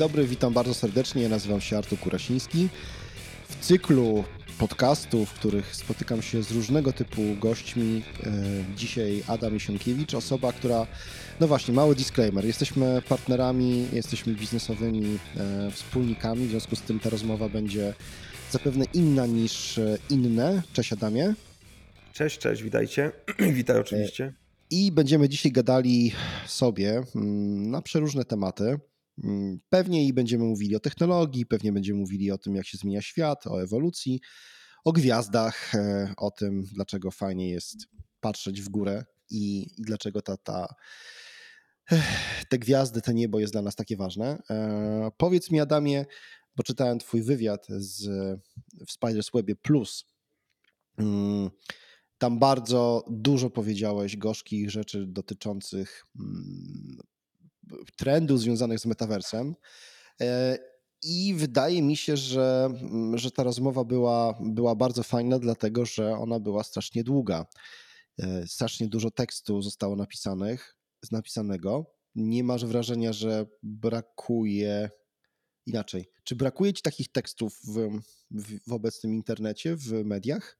dobry, witam bardzo serdecznie. Nazywam się Artur Kurasiński. W cyklu podcastów, w których spotykam się z różnego typu gośćmi, e, dzisiaj Adam Isienkiewicz, osoba, która, no właśnie, mały disclaimer, jesteśmy partnerami, jesteśmy biznesowymi e, wspólnikami, w związku z tym ta rozmowa będzie zapewne inna niż e, inne. Cześć Adamie. Cześć, cześć, witajcie. Witaj oczywiście. I będziemy dzisiaj gadali sobie mm, na przeróżne tematy. Mm, pewnie i będziemy mówili o technologii, pewnie będziemy mówili o tym, jak się zmienia świat, o ewolucji, o gwiazdach, e, o tym, dlaczego fajnie jest patrzeć w górę i, i dlaczego ta, ta, te gwiazdy, to niebo jest dla nas takie ważne. E, powiedz mi, Adamie, bo czytałem Twój wywiad z, w Spiders Webie Plus. Mm, tam bardzo dużo powiedziałeś gorzkich rzeczy dotyczących mm, trendów związanych z metaversem. E, I wydaje mi się, że, mm, że ta rozmowa była, była bardzo fajna, dlatego że ona była strasznie długa. E, strasznie dużo tekstu zostało napisanych, napisanego. Nie masz wrażenia, że brakuje inaczej. Czy brakuje ci takich tekstów w, w, w obecnym internecie, w mediach?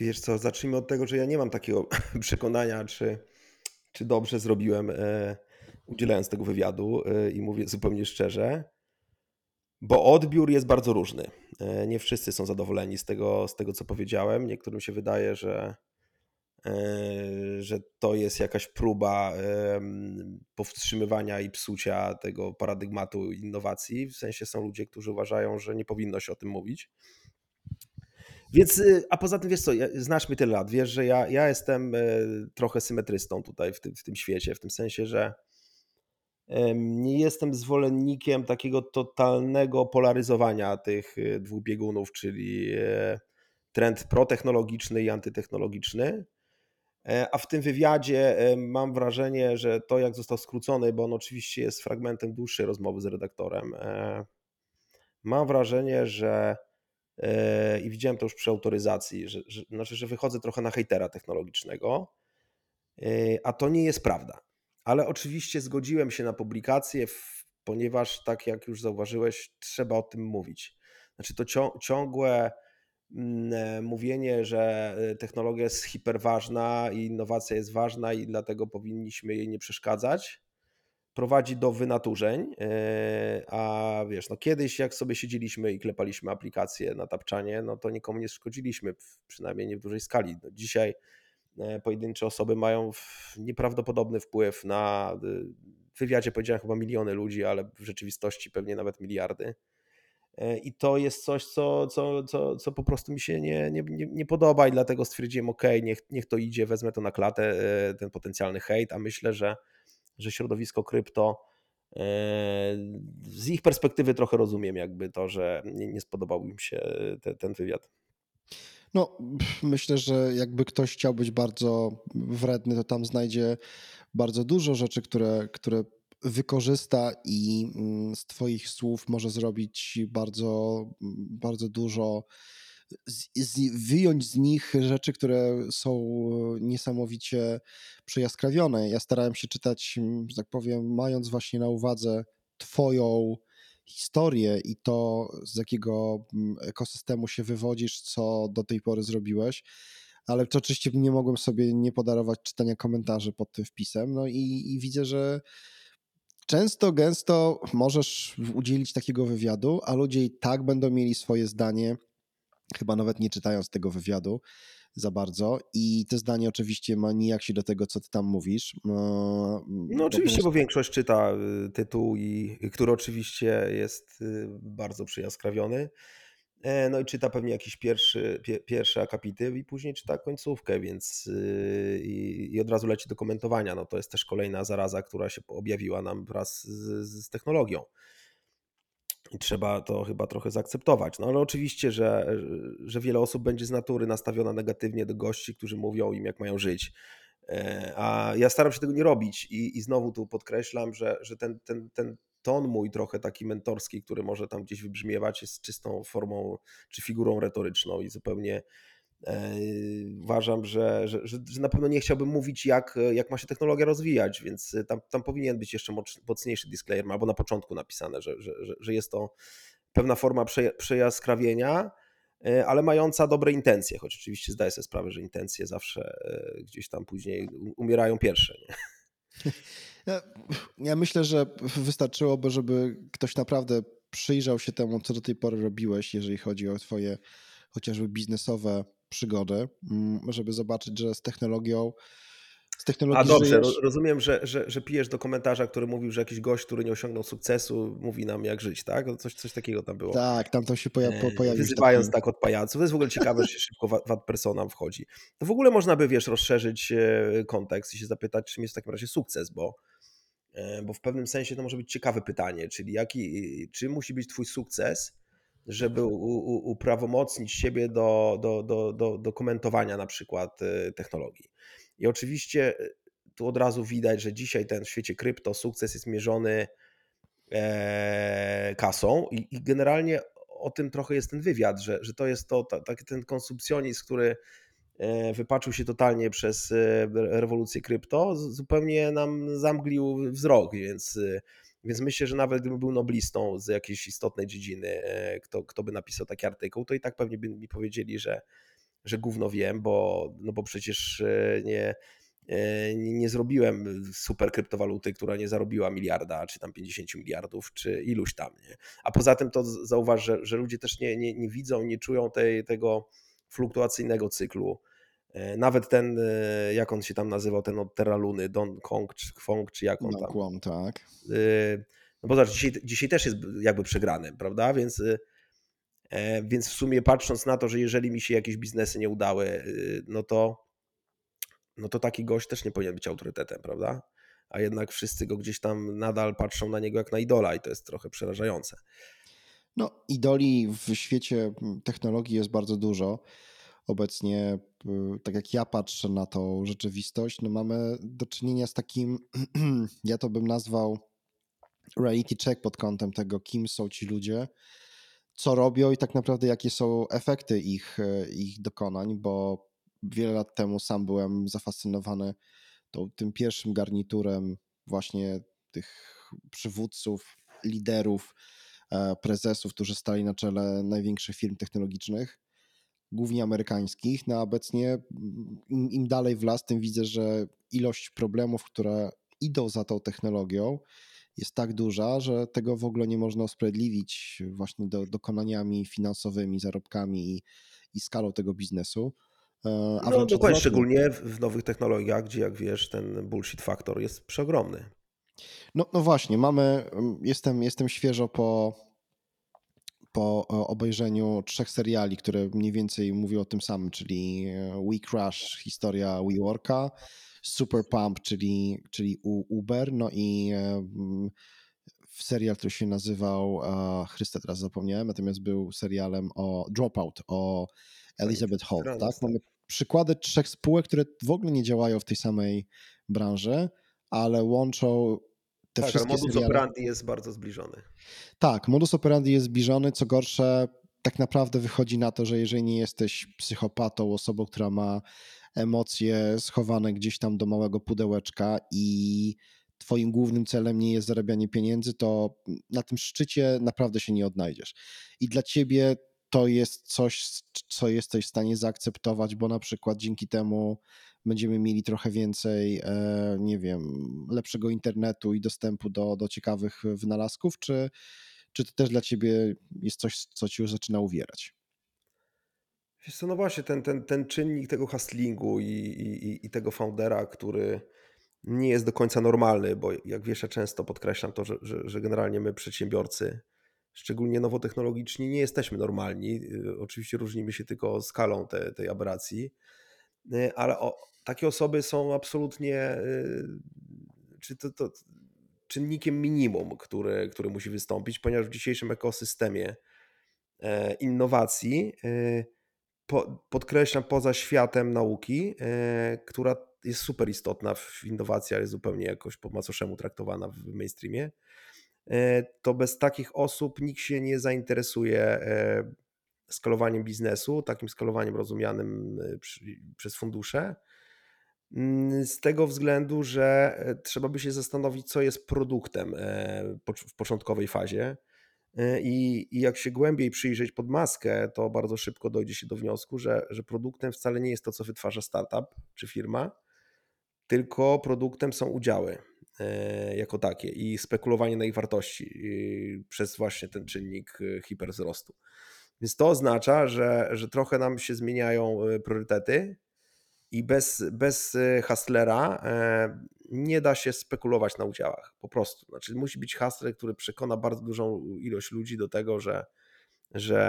Wiesz co, zacznijmy od tego, że ja nie mam takiego przekonania, czy, czy dobrze zrobiłem e, udzielając tego wywiadu e, i mówię zupełnie szczerze, bo odbiór jest bardzo różny. E, nie wszyscy są zadowoleni z tego, z tego co powiedziałem. Niektórym się wydaje, że, że to jest jakaś próba powstrzymywania i psucia tego paradygmatu innowacji. W sensie są ludzie, którzy uważają, że nie powinno się o tym mówić. Więc, y, a poza tym, wiesz co, znasz mnie tyle lat, wiesz, że ja, ja jestem trochę symetrystą tutaj w tym, w tym świecie, w tym sensie, że nie jestem zwolennikiem takiego totalnego polaryzowania tych y, dwóch biegunów, czyli e, trend protechnologiczny i antytechnologiczny. E, a w tym wywiadzie mam wrażenie, że to, jak został skrócony, bo on oczywiście jest fragmentem dłuższej rozmowy z redaktorem, mam wrażenie, że i widziałem to już przy autoryzacji, że, że, znaczy, że wychodzę trochę na hejtera technologicznego, a to nie jest prawda. Ale oczywiście zgodziłem się na publikację, ponieważ tak jak już zauważyłeś, trzeba o tym mówić. Znaczy to ciągłe mm, e, mówienie, że e, technologia jest hiperważna i innowacja jest ważna i dlatego powinniśmy jej nie przeszkadzać, prowadzi do wynaturzeń, e, a wiesz, no kiedyś jak sobie siedzieliśmy i klepaliśmy aplikacje na tapczanie, no to nikomu nie szkodziliśmy, przynajmniej nie w dużej skali. No dzisiaj pojedyncze osoby mają nieprawdopodobny wpływ na, e, w wywiadzie powiedziałem chyba miliony ludzi, ale w rzeczywistości pewnie nawet miliardy. I to jest coś, co, co, co, co po prostu mi się nie, nie, nie podoba i dlatego stwierdziłem, ok, niech, niech to idzie, wezmę to na klatę, ten potencjalny hejt, a myślę, że że środowisko krypto e, z ich perspektywy trochę rozumiem jakby to, że nie, nie spodobał im się te, ten wywiad. No, myślę, że jakby ktoś chciał być bardzo wredny, to tam znajdzie bardzo dużo rzeczy, które, które wykorzysta i mm, z Twoich słów może zrobić bardzo, bardzo dużo z, z, wyjąć z nich rzeczy, które są niesamowicie przejaskrawione. Ja starałem się czytać, że tak powiem, mając właśnie na uwadze Twoją historię i to, z jakiego ekosystemu się wywodzisz, co do tej pory zrobiłeś. Ale to oczywiście nie mogłem sobie nie podarować czytania komentarzy pod tym wpisem. No i, i widzę, że często, gęsto możesz udzielić takiego wywiadu, a ludzie i tak będą mieli swoje zdanie chyba nawet nie czytając tego wywiadu za bardzo. I to zdanie oczywiście ma nijak się do tego, co ty tam mówisz. No, no oczywiście, bo większość czyta y, tytuł, i, który oczywiście jest y, bardzo przyjaskrawiony. E, no i czyta pewnie jakiś pierwszy, pie, pierwszy akapity i później czyta końcówkę, więc y, i, i, od razu leci do komentowania. No to jest też kolejna zaraza, która się objawiła nam wraz z, z technologią. I trzeba to chyba trochę zaakceptować. No ale oczywiście, że, że wiele osób będzie z natury nastawiona negatywnie do gości, którzy mówią im, jak mają żyć. E, a ja staram się tego nie robić i, i znowu tu podkreślam, że, że ten, ten, ten ton mój trochę taki mentorski, który może tam gdzieś wybrzmiewać, jest czystą formą czy figurą retoryczną i zupełnie Uważam, że, że, że, na pewno nie chciałbym mówić, jak, jak ma się technologia rozwijać, więc tam, tam powinien być jeszcze mocniejszy disclaimer, albo na początku napisane, że, że, że jest to pewna forma przejaskrawienia, ale mająca dobre intencje, choć oczywiście zdaję sobie sprawę, że intencje zawsze gdzieś tam później umierają pierwsze. Nie? Ja, ja myślę, że wystarczyłoby, żeby ktoś naprawdę przyjrzał się temu, co do tej pory robiłeś, jeżeli chodzi o Twoje chociażby biznesowe przygody, mm, żeby zobaczyć, że z technologią. Z technologią A dobrze, żyjesz... rozumiem, że, że, że pijesz do komentarza, który mówił, że jakiś gość, który nie osiągnął sukcesu, mówi nam, jak żyć, tak? Coś, coś takiego tam było. Tak, tam to się poja eee, pojawiło. Wyzywając taki... tak od pajaców. To jest w ogóle ciekawe, że się szybko wad persona wchodzi. To w ogóle można by, wiesz, rozszerzyć e, kontekst i się zapytać, czym jest w takim razie sukces, bo E, bo w pewnym sensie to może być ciekawe pytanie, czyli jaki, czy musi być Twój sukces, żeby uprawomocnić siebie do, do, do, do, do komentowania na przykład e, technologii. I oczywiście e, tu od razu widać, że dzisiaj ten w świecie krypto sukces jest mierzony e, kasą i, i, generalnie o tym trochę jest ten wywiad, że, że to jest to, taki ten konsumpcjonizm, który E, wypaczył się totalnie przez e, rewolucję krypto, zupełnie nam zamglił wzrok, więc, e, więc myślę, że nawet gdybym był noblistą z jakiejś istotnej dziedziny, kto, kto by napisał taki artykuł, to i tak pewnie by mi powiedzieli, że, że gówno wiem, bo, no bo przecież nie, nie, nie zrobiłem super kryptowaluty, która nie zarobiła miliarda, czy tam 50 miliardów, czy iluś tam. Nie? A poza tym to zauważ, że, że ludzie też nie, nie, nie widzą, nie czują tej, tego fluktuacyjnego cyklu E, nawet ten, e, jak on się tam nazywał, ten od Terra Luny, Don Kong czy Kwong, czy jak on Don tam. Kwong, tak. E, no bo zobacz, dzisiaj, dzisiaj też jest jakby przegrany, prawda? Więc, więc w sumie patrząc na to, że jeżeli mi się jakieś biznesy nie udały, no to, no to taki gość też nie powinien być autorytetem, prawda? A jednak wszyscy go gdzieś tam nadal patrzą na niego jak na idola i to jest trochę przerażające. No, idoli w świecie technologii jest bardzo dużo obecnie, y, tak jak ja patrzę na tą rzeczywistość, no mamy do czynienia z takim, ja to bym nazwał reality check pod kątem tego, kim są ci ludzie, co robią i tak naprawdę jakie są efekty ich, ich dokonań, bo wiele lat temu sam byłem zafascynowany tą, tym pierwszym garniturem właśnie tych przywódców, liderów, e, prezesów, którzy stali na czele największych firm technologicznych głównie amerykańskich. No obecnie im, im dalej w las, tym widzę, że ilość problemów, które idą za tą technologią, jest tak duża, że tego w ogóle nie można usprawiedliwić właśnie do, dokonaniami finansowymi, zarobkami i, i skalą tego biznesu. E, a no dokładnie, szczególnie w, nowych technologiach, gdzie jak wiesz, ten bullshit faktor jest przeogromny. No, no właśnie, mamy, jestem, jestem świeżo po, po obejrzeniu trzech seriali, które mniej więcej mówią o tym samym, czyli e, We Crash, historia WeWorka, Super Pump, czyli, czyli Uber, no i e, serial, który się nazywał, Chryste teraz zapomniałem, natomiast był serialem o Dropout, o Elizabeth Holt, tak? Mamy przykłady trzech spółek, które w ogóle nie działają w tej samej branży, ale łączą te tak, wszystkie modus seriale... operandi jest bardzo zbliżony. Tak, modus operandi jest zbliżony. Co gorsze, tak naprawdę wychodzi na to, że jeżeli nie jesteś psychopatą, osobą, która ma emocje schowane gdzieś tam do małego pudełeczka i twoim głównym celem nie jest zarabianie pieniędzy, to na tym szczycie naprawdę się nie odnajdziesz. I dla ciebie to jest coś, co jesteś w stanie zaakceptować, bo na przykład dzięki temu będziemy mieli trochę więcej, e, nie wiem, lepszego internetu i dostępu do, do ciekawych wynalazków, czy, czy to też dla ciebie jest coś, co ci już zaczyna uwierać? Co, no właśnie, ten, ten, ten czynnik tego hustlingu i, i, i tego foundera, który nie jest do końca normalny, bo jak wiesz, ja często podkreślam to, że, że, że generalnie my przedsiębiorcy, szczególnie nowotechnologiczni, nie jesteśmy normalni. Y, oczywiście różnimy się tylko skalą te, tej aberracji, y, ale o, takie osoby są absolutnie y, czy to, to czynnikiem minimum, który, który musi wystąpić, ponieważ w dzisiejszym ekosystemie e, innowacji, podkreślam poza światem nauki, która jest super istotna w innowacji, ale jest zupełnie jakoś po macoszemu traktowana w mainstreamie, to bez takich osób nikt się nie zainteresuje skalowaniem biznesu, takim skalowaniem rozumianym przez fundusze. Mm, z tego względu, że trzeba by się zastanowić, co jest produktem w początkowej fazie. I, I, jak się głębiej przyjrzeć pod maskę, to bardzo szybko dojdzie się do wniosku, że, że produktem wcale nie jest to, co wytwarza startup czy firma, tylko produktem są udziały e, jako takie i spekulowanie na ich wartości przez właśnie ten czynnik e, hiperwzrostu. Więc to oznacza, że, że trochę nam się zmieniają e, priorytety i bez, bez hustlera nie da się spekulować na udziałach. Po prostu. Znaczy, musi być hustler, który przekona bardzo dużą ilość ludzi do tego, że, że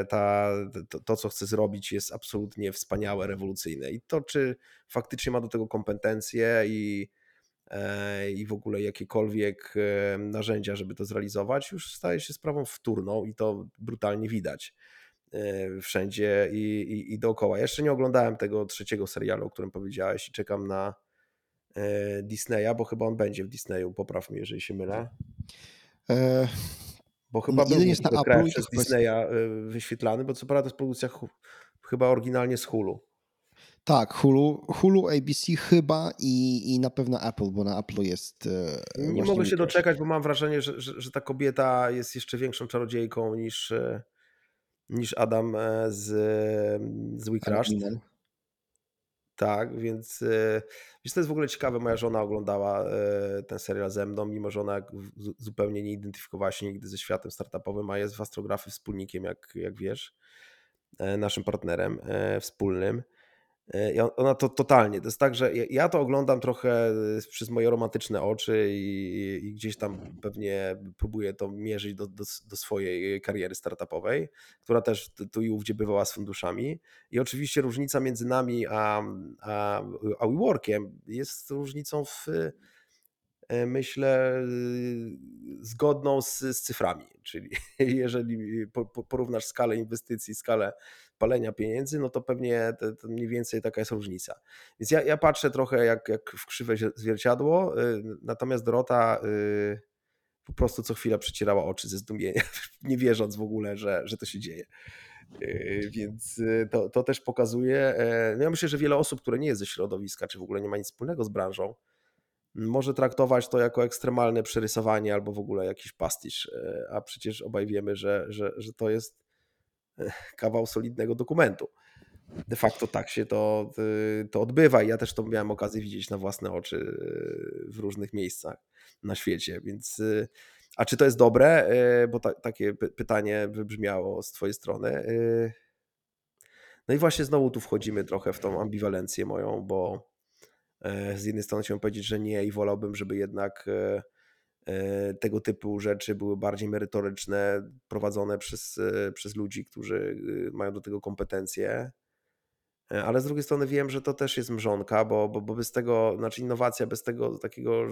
e, ta, to, to, co chce zrobić, jest absolutnie wspaniałe, rewolucyjne. I to, czy faktycznie ma do tego kompetencje i, e, i w ogóle jakiekolwiek e, narzędzia, żeby to zrealizować, już staje się sprawą wtórną i to brutalnie widać wszędzie i, i, i dookoła. Jeszcze nie oglądałem tego trzeciego serialu, o którym powiedziałeś i czekam na Disneya, bo chyba on będzie w Disneyu, popraw mnie, jeżeli się mylę. Bo chyba był jest na Apple przez Disneya y, wyświetlany, bo co prawda to jest produkcja chyba oryginalnie z Hulu. Tak, Hulu, Hulu ABC chyba i, i na pewno Apple, bo na Apple jest. E, Nie mogę się doczekać, bo mam wrażenie, że, że, że, ta kobieta jest jeszcze większą czarodziejką niż, e, niż Adam e, z, z We tak, więc, e, więc to jest w ogóle ciekawe. Moja żona oglądała e, ten serial ze mną, mimo że ona zupełnie nie identyfikowała się nigdy ze światem startupowym, a jest w astrografii wspólnikiem, jak, jak wiesz, e, naszym partnerem wspólnym. I ona to totalnie, to jest tak, że ja to oglądam trochę przez moje romantyczne oczy i, i gdzieś tam pewnie próbuję to mierzyć do, do, do, swojej kariery startupowej, która też tu i ówdzie bywała z funduszami. I oczywiście różnica między nami a, a, a WeWorkiem jest różnicą w E, myślę, y, zgodną z, z cyframi. Czyli jeżeli porównasz skalę inwestycji, skalę palenia pieniędzy, no to pewnie to, to mniej więcej taka jest różnica. Więc ja, ja patrzę trochę jak, jak w krzywe zwierciadło, y, natomiast Dorota y, po prostu co chwila przecierała oczy ze zdumienia, nie wierząc w ogóle, że, że to się dzieje. Więc to, to też pokazuje. E, no ja myślę, że wiele osób, które nie jest ze środowiska, czy w ogóle nie ma nic wspólnego z branżą, może traktować to jako ekstremalne przerysowanie albo w ogóle jakiś pastisz, e, a przecież obaj wiemy, że, że, że to jest e, kawał solidnego dokumentu. De facto tak się to, e, to odbywa i ja też to miałem okazję widzieć na własne oczy w różnych miejscach na świecie, więc a czy to jest dobre? Bo ta, takie pytanie wybrzmiało z twojej strony. No i właśnie znowu tu wchodzimy trochę w tą ambiwalencję moją, bo z jednej strony chciałbym powiedzieć, że nie i wolałbym, żeby jednak e, e, tego typu rzeczy były bardziej merytoryczne, prowadzone przez, przez ludzi, którzy mają do tego kompetencje. Ale z drugiej strony wiem, że to też jest mrzonka, bo, bo, bo bez tego, znaczy innowacja, bez tego takiego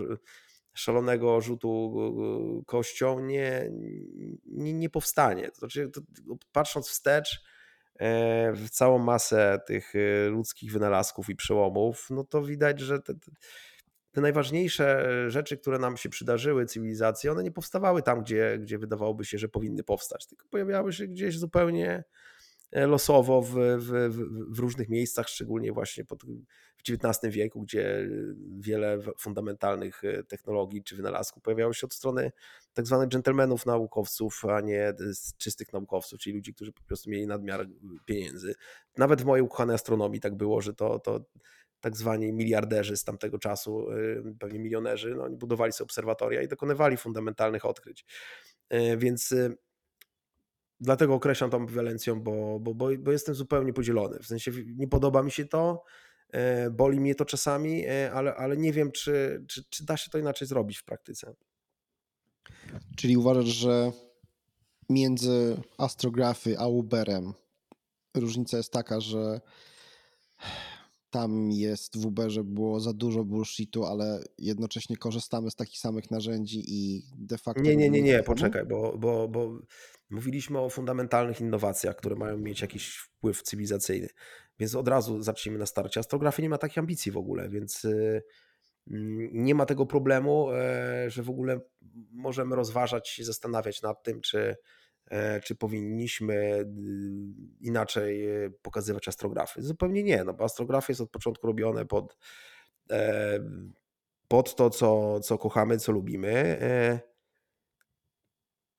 szalonego rzutu kością nie, nie, nie powstanie. To znaczy, to, patrząc wstecz, E, w całą masę tych e, ludzkich wynalazków i przełomów, no to widać, że te, te najważniejsze rzeczy, które nam się przydarzyły, cywilizacje, one nie powstawały tam, gdzie, gdzie wydawałoby się, że powinny powstać, tylko pojawiały się gdzieś zupełnie E, losowo w, w, w, różnych miejscach, szczególnie właśnie pod, XIX wieku, gdzie wiele fundamentalnych e, technologii czy wynalazków pojawiało się od strony tak zwanych dżentelmenów naukowców, a nie czystych naukowców, czyli ludzi, którzy po prostu mieli nadmiar pieniędzy. Nawet w mojej ukochanej astronomii tak było, że to, to tak zwani miliarderzy z tamtego czasu, e, pewnie milionerzy, no, oni budowali sobie obserwatoria i dokonywali fundamentalnych odkryć. Więc dlatego określam tą ambywalencją, bo, bo, bo, bo jestem zupełnie podzielony. W sensie nie podoba mi się to, e, boli mnie to czasami, e, ale, ale nie wiem, czy, czy, czy da się to inaczej zrobić w praktyce. Czyli uważasz, że między astrografy a Uberem różnica jest taka, że tam jest w Uberze było za dużo bullshitu, ale jednocześnie korzystamy z takich samych narzędzi i de facto... Nie, nie, nie, nie, poczekaj, bo, bo, bo mówiliśmy o fundamentalnych innowacjach, które mają mieć jakiś wpływ cywilizacyjny, więc od razu zacznijmy na starcie. Astrografia nie ma takich ambicji w ogóle, więc y, mm, nie ma tego problemu, e, że w ogóle możemy rozważać się, zastanawiać nad tym, czy e, czy powinniśmy y, inaczej pokazywać astrografy. Zupełnie nie, no bo astrografy jest od początku robione pod, pod to, co, co kochamy, co lubimy.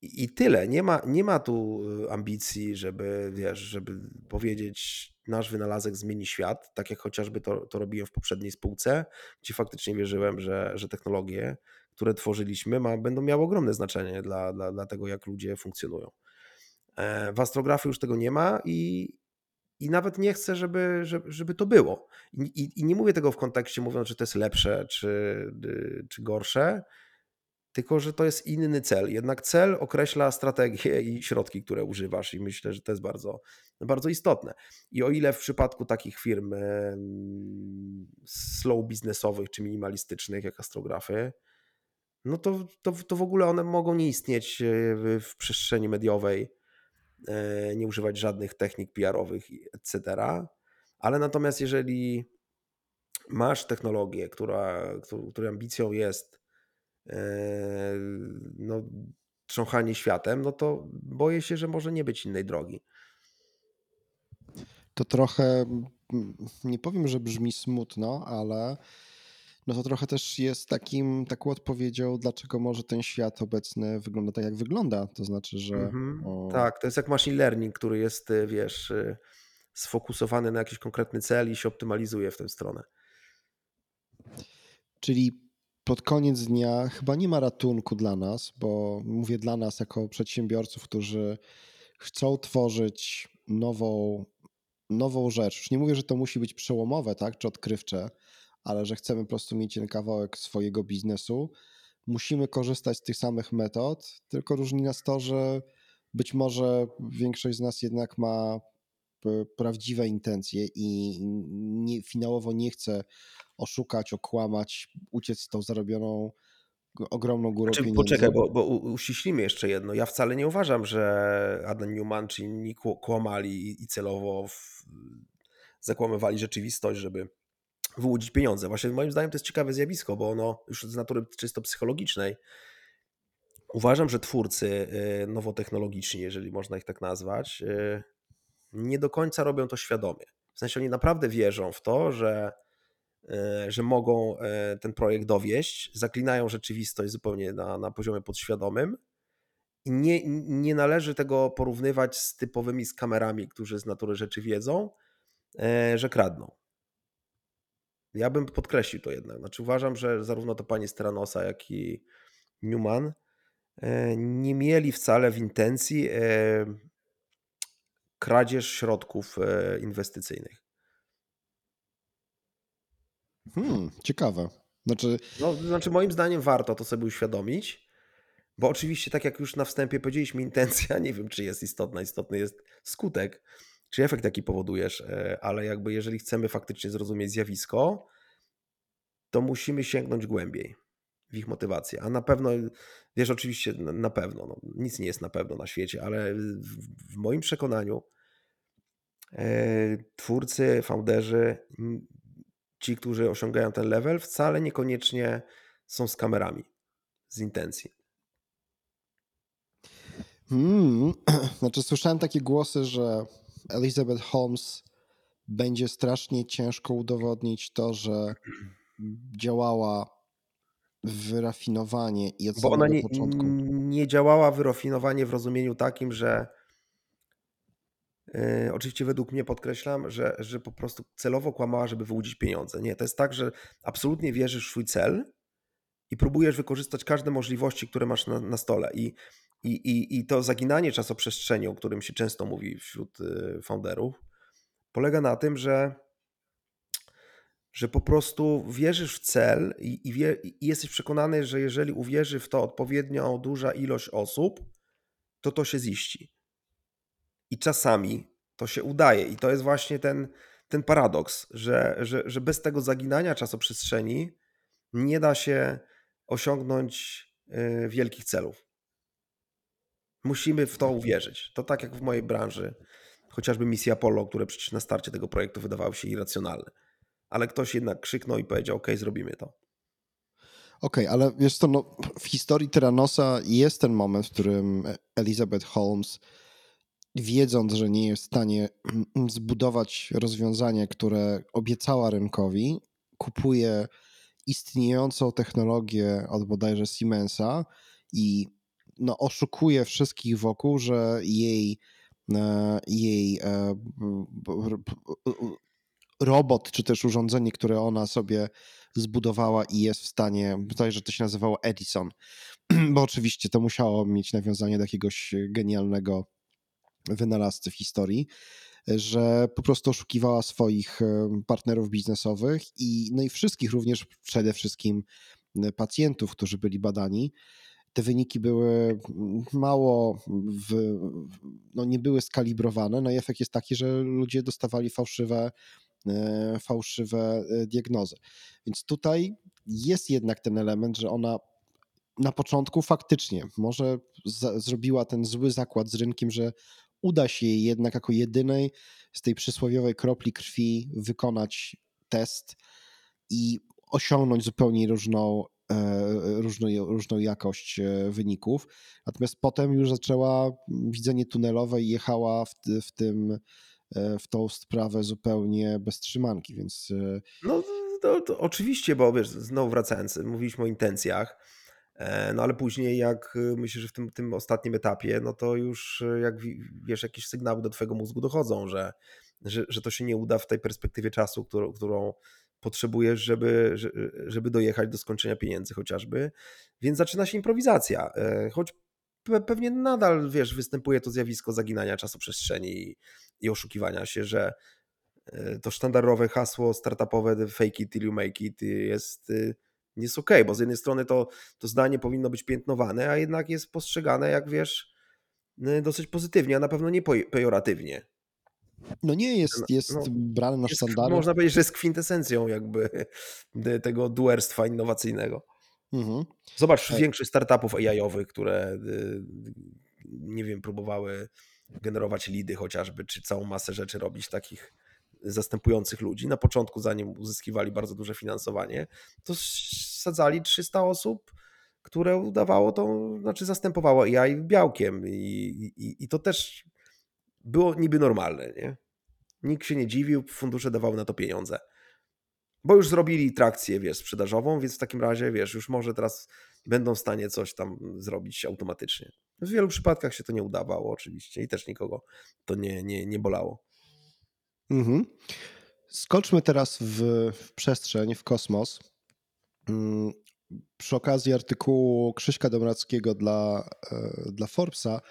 I tyle. Nie ma, nie ma tu ambicji, żeby, wiesz, żeby powiedzieć, nasz wynalazek zmieni świat, tak jak chociażby to, to robiłem w poprzedniej spółce, gdzie faktycznie wierzyłem, że, że technologie, które tworzyliśmy, ma, będą miały ogromne znaczenie dla, dla, dla tego, jak ludzie funkcjonują. E, w astrografii już tego nie ma i, i nawet nie chcę, żeby, żeby, żeby to było. I, i, nie mówię tego w kontekście mówiąc, że to jest lepsze czy, czy gorsze, tylko że to jest inny cel. Jednak cel określa strategię i środki, które używasz, i myślę, że to jest bardzo, bardzo istotne. I o ile w przypadku takich firm slow biznesowych czy minimalistycznych, jak astrografy, no to, to, to w ogóle one mogą nie istnieć e, w, przestrzeni mediowej, e, nie używać żadnych technik PR-owych, etc. Ale natomiast jeżeli masz technologię, która, której ambicją jest no, trząchanie światem, no to boję się, że może nie być innej drogi. To trochę, nie powiem, że brzmi smutno, ale no to trochę też jest takim, taką odpowiedzią, dlaczego może ten świat obecny wygląda tak, jak wygląda. To znaczy, że. Mhm. O... Tak, to jest jak machine learning, który jest, y, wiesz, y, sfokusowany na jakiś konkretny cel i się optymalizuje w tę stronę. Czyli pod koniec dnia chyba nie ma ratunku dla nas, bo mówię dla nas jako przedsiębiorców, którzy chcą tworzyć nową, nową rzecz. Już nie mówię, że to musi być przełomowe, tak, czy odkrywcze, ale że chcemy po prostu mieć ten kawałek swojego biznesu. Musimy korzystać z tych samych metod, tylko różni nas to, że być może większość z nas jednak ma prawdziwe intencje i nie, finałowo nie chce oszukać, okłamać, uciec z tą zarobioną ogromną górą znaczy, pieniędzy. Poczekaj, bo, bo uściślimy jeszcze jedno. Ja wcale nie uważam, że Adam Newman czy inni kłamali i celowo w... zakłamywali rzeczywistość, żeby wyłudzić pieniądze. Właśnie moim zdaniem to jest ciekawe zjawisko, bo ono już z natury czysto psychologicznej uważam, że twórcy y, nowotechnologiczni, jeżeli można ich tak nazwać, y, nie do końca robią to świadomie. W sensie oni naprawdę wierzą w to, że E, że mogą e, ten projekt dowieść, zaklinają rzeczywistość zupełnie na, na poziomie podświadomym. I nie, nie należy tego porównywać z typowymi z kamerami, którzy z natury rzeczy wiedzą, e, że kradną. Ja bym podkreślił to jednak. Znaczy uważam, że zarówno to pani Stranosa, jak i Newman nie mieli wcale w intencji kradzież środków inwestycyjnych. Hmm, ciekawe. Znaczy... No, znaczy, moim zdaniem warto to sobie uświadomić, bo oczywiście, tak jak już na wstępie powiedzieliśmy, intencja nie wiem, czy jest istotna. Istotny jest skutek, czy efekt, jaki powodujesz, e, ale jakby jeżeli chcemy faktycznie zrozumieć zjawisko, to musimy sięgnąć głębiej w ich motywację. A na pewno, wiesz, oczywiście na pewno, no, nic nie jest na pewno na świecie, ale w, moim przekonaniu e, twórcy, founderzy ci, którzy osiągają ten level, wcale niekoniecznie są z kamerami, z intencji. Hmm. Znaczy, słyszałem takie głosy, że Elizabeth Holmes będzie strasznie ciężko udowodnić to, że działała wyrafinowanie i od Bo ona nie, początku. nie działała wyrafinowanie w rozumieniu takim, że Yy, oczywiście według mnie podkreślam, że, że po prostu celowo kłamała, żeby wyłudzić pieniądze. Nie, to jest tak, że absolutnie wierzysz w swój cel i próbujesz wykorzystać każde możliwości, które masz na, na stole. I, i, i, I to zaginanie czasoprzestrzeni, o którym się często mówi wśród y, founderów, polega na tym, że, że po prostu wierzysz w cel i, i, wie, i jesteś przekonany, że jeżeli uwierzy w to odpowiednio duża ilość osób, to to się ziści. I czasami to się udaje. I to jest właśnie ten, ten paradoks, że, że, że bez tego zaginania czasoprzestrzeni nie da się osiągnąć y, wielkich celów. Musimy w to uwierzyć. To tak jak w mojej branży, chociażby misja Apollo, które przecież na starcie tego projektu wydawały się irracjonalne. Ale ktoś jednak krzyknął i powiedział: OK, zrobimy to. Okej, okay, ale wiesz co, no, w historii Tyranosa jest ten moment, w którym Elizabeth Holmes, wiedząc, że nie jest w stanie zbudować rozwiązanie, które obiecała rynkowi, kupuje istniejącą technologię od bodajże Siemensa i no, oszukuje wszystkich wokół, że jej, e, jej e, robot, czy też urządzenie, które ona sobie zbudowała i jest w stanie, że to się nazywało Edison, bo oczywiście to musiało mieć nawiązanie do jakiegoś genialnego wynalazcy w historii, że po prostu oszukiwała swoich e, partnerów biznesowych i, no i wszystkich, również przede wszystkim pacjentów, którzy byli badani. Te wyniki były mało, w, no nie były skalibrowane. No i efekt jest taki, że ludzie dostawali fałszywe E, fałszywe e, diagnozy. Więc tutaj jest jednak ten element, że ona na początku faktycznie może za, zrobiła ten zły zakład z rynkiem, że uda się jej jednak jako jedynej z tej przysłowiowej kropli krwi wykonać test i osiągnąć zupełnie różną, e, różną, różną jakość wyników. Natomiast potem już zaczęła widzenie tunelowe i jechała w, w tym E, w tą sprawę zupełnie bez trzymanki, więc... E, no to, to oczywiście, bo wiesz, znowu wracając, mówiliśmy o intencjach, e, no ale później jak myślę, że w tym, tym ostatnim etapie, no to już jak wiesz, jakieś sygnały do twojego mózgu dochodzą, że, że, że to się nie uda w tej perspektywie czasu, którą, którą potrzebujesz, żeby, żeby dojechać do skończenia pieniędzy chociażby. Więc zaczyna się improwizacja. Choć pewnie nadal, wiesz, występuje to zjawisko zaginania czasoprzestrzeni i, oszukiwania się, że e, to sztandarowe hasło startupowe fake it till you make it jest, y, jest okay, bo z jednej strony to, to zdanie powinno być piętnowane, a jednak jest postrzegane, jak wiesz, y, dosyć pozytywnie, a na pewno nie pejoratywnie. No nie jest, no, jest no, brane na sztandary. Można powiedzieć, że jest kwintesencją jakby tego duerstwa innowacyjnego. Mhm. Zobacz, tak. większość startupów AI-owych, które y, nie wiem, próbowały generować lidy chociażby, czy całą masę rzeczy robić takich zastępujących ludzi. Na początku, zanim uzyskiwali bardzo duże finansowanie, to sadzali 300 osób, które udawało to, znaczy zastępowało AI białkiem i, i, i to też było niby normalne, nie? Nikt się nie dziwił, fundusze dawały na to pieniądze. Bo już zrobili trakcję, wiesz, sprzedażową, więc w takim razie, wiesz, już może teraz będą w stanie coś tam zrobić automatycznie. W wielu przypadkach się to nie udawało oczywiście i też nikogo to nie, nie, nie bolało. Mhm. Skoczmy teraz w, w przestrzeń, w kosmos. Mm, przy okazji artykułu Krzyśka Domrackiego dla, e, dla Forbesa,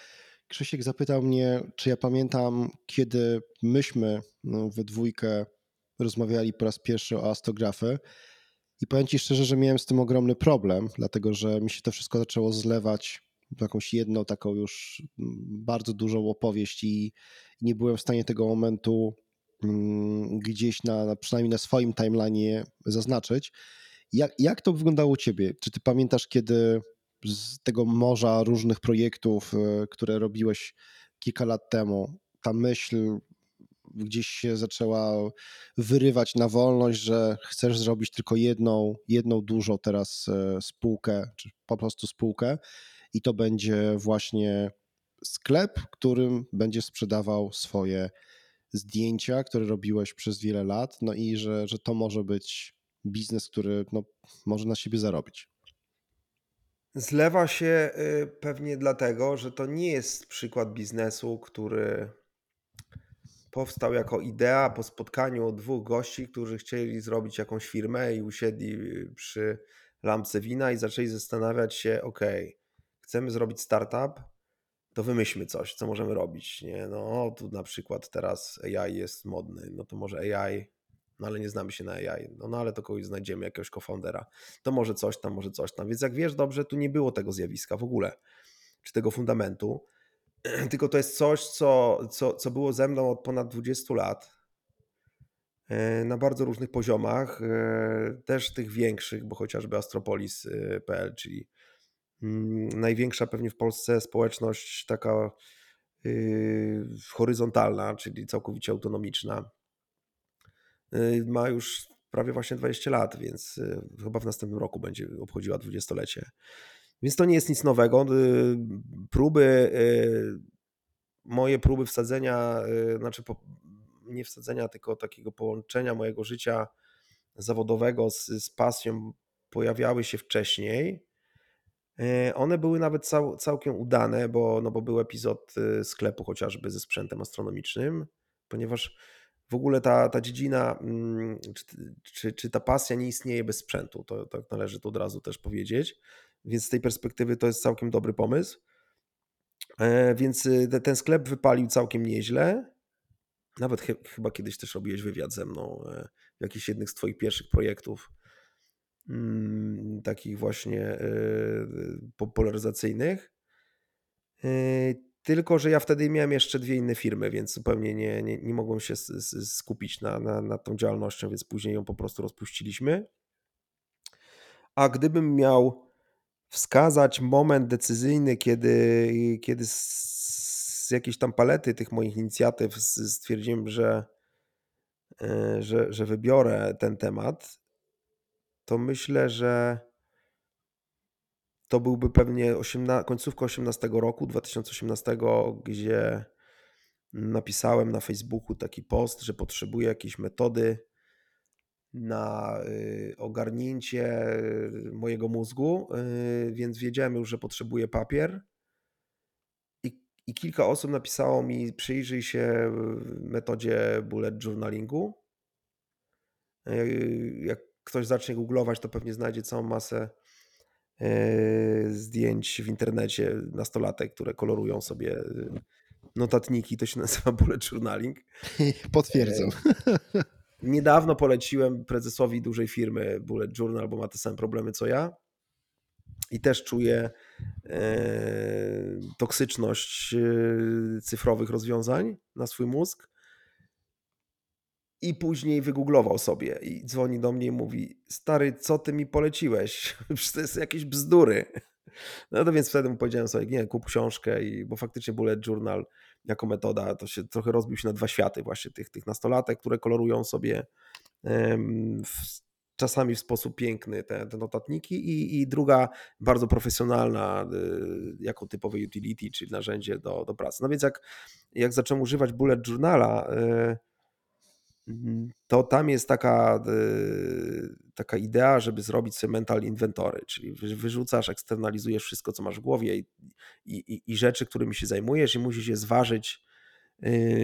Krzysiek zapytał mnie, czy ja pamiętam, kiedy myśmy no, we dwójkę rozmawiali po raz pierwszy o astrografy. I powiem Ci szczerze, że miałem z tym ogromny problem, dlatego że mi się to wszystko zaczęło zlewać jakąś jedną taką już mm, bardzo dużą opowieść i nie byłem w stanie tego momentu mm, gdzieś na, przynajmniej na swoim timeline zaznaczyć. Jak, jak to wyglądało u Ciebie? Czy Ty pamiętasz, kiedy z tego morza różnych projektów, e, które robiłeś kilka lat temu, ta myśl gdzieś się zaczęła wyrywać na wolność, że chcesz zrobić tylko jedną, jedną dużą teraz e, spółkę, czy po prostu spółkę i to będzie właśnie sklep, którym będzie sprzedawał swoje zdjęcia, które robiłeś przez wiele lat, no i że, że to może być biznes, który no, może na siebie zarobić. Zlewa się y, pewnie dlatego, że to nie jest przykład biznesu, który powstał jako idea po spotkaniu dwóch gości, którzy chcieli zrobić jakąś firmę i usiedli przy lampce wina i zaczęli zastanawiać się, ok, chcemy zrobić startup, to wymyślmy coś, co możemy robić. Nie? No tu na przykład teraz AI jest modny, no to może AI, no ale nie znamy się na AI, no, no ale to kogoś znajdziemy, jakiegoś co-foundera, to może coś tam, może coś tam. Więc jak wiesz dobrze, tu nie było tego zjawiska w ogóle, czy tego fundamentu. tylko to jest coś, co, co, co było ze mną od ponad 20 lat e, na bardzo różnych poziomach, e, też tych większych, bo chociażby Astropolis.pl, e, czyli największa pewnie w Polsce społeczność taka horyzontalna, czyli całkowicie autonomiczna. Ma już prawie właśnie 20 lat, więc chyba w następnym roku będzie obchodziła dwudziestolecie. Więc to nie jest nic nowego. Próby, moje próby wsadzenia, znaczy nie wsadzenia, tylko takiego połączenia mojego życia zawodowego z, z pasją pojawiały się wcześniej. E, one były nawet cał, całkiem udane, bo, no bo był epizod y, sklepu chociażby ze sprzętem astronomicznym, ponieważ w ogóle ta, ta dziedzina, mm, czy, czy, czy ta pasja nie istnieje bez sprzętu, to tak należy to od razu też powiedzieć. Więc z tej perspektywy to jest całkiem dobry pomysł. E, więc y, ten sklep wypalił całkiem nieźle. Nawet chyba kiedyś też robiłeś wywiad ze mną e, w jakichś jednych z Twoich pierwszych projektów takich właśnie e, popularyzacyjnych. E, tylko, że ja wtedy miałem jeszcze dwie inne firmy, więc zupełnie nie, nie, nie mogłem się skupić na, na, na tą działalnością, więc później ją po prostu rozpuściliśmy. A gdybym miał wskazać moment decyzyjny, kiedy, kiedy z jakiejś tam palety tych moich inicjatyw stwierdziłem, że, e, że, że wybiorę ten temat, to myślę, że to byłby pewnie 18, końcówka 18 roku, 2018, gdzie napisałem na Facebooku taki post, że potrzebuję jakiejś metody na y, ogarnięcie y, mojego mózgu, y, więc wiedziałem już, że potrzebuję papier i kilka osób napisało mi, przyjrzyj się metodzie bullet journalingu. Jak ktoś zacznie googlować, to pewnie znajdzie całą masę e, zdjęć w internecie nastolatek, które kolorują sobie e, notatniki, to się nazywa bullet journaling. Potwierdzam. Niedawno poleciłem prezesowi dużej firmy Bullet Journal, bo ma te same problemy co ja i też czuję e, toksyczność e, cyfrowych rozwiązań na swój mózg. I później wygooglował sobie i dzwoni do mnie i mówi: Stary, co ty mi poleciłeś? To jest jakieś bzdury. No to więc wtedy mu powiedziałem sobie: Nie, kup książkę, i, bo faktycznie Bullet Journal jako metoda to się trochę rozbił się na dwa światy, właśnie tych, tych nastolatek, które kolorują sobie w czasami w sposób piękny te, te notatniki i, i druga bardzo profesjonalna y, jako typowe utility, czyli narzędzie do, do pracy. No więc jak, jak zacząłem używać bullet journala, y, to tam jest taka, y, taka idea, żeby zrobić sobie mental inventory, czyli wyrzucasz, eksternalizujesz wszystko, co masz w głowie i, i, i rzeczy, którymi się zajmujesz i musisz je zważyć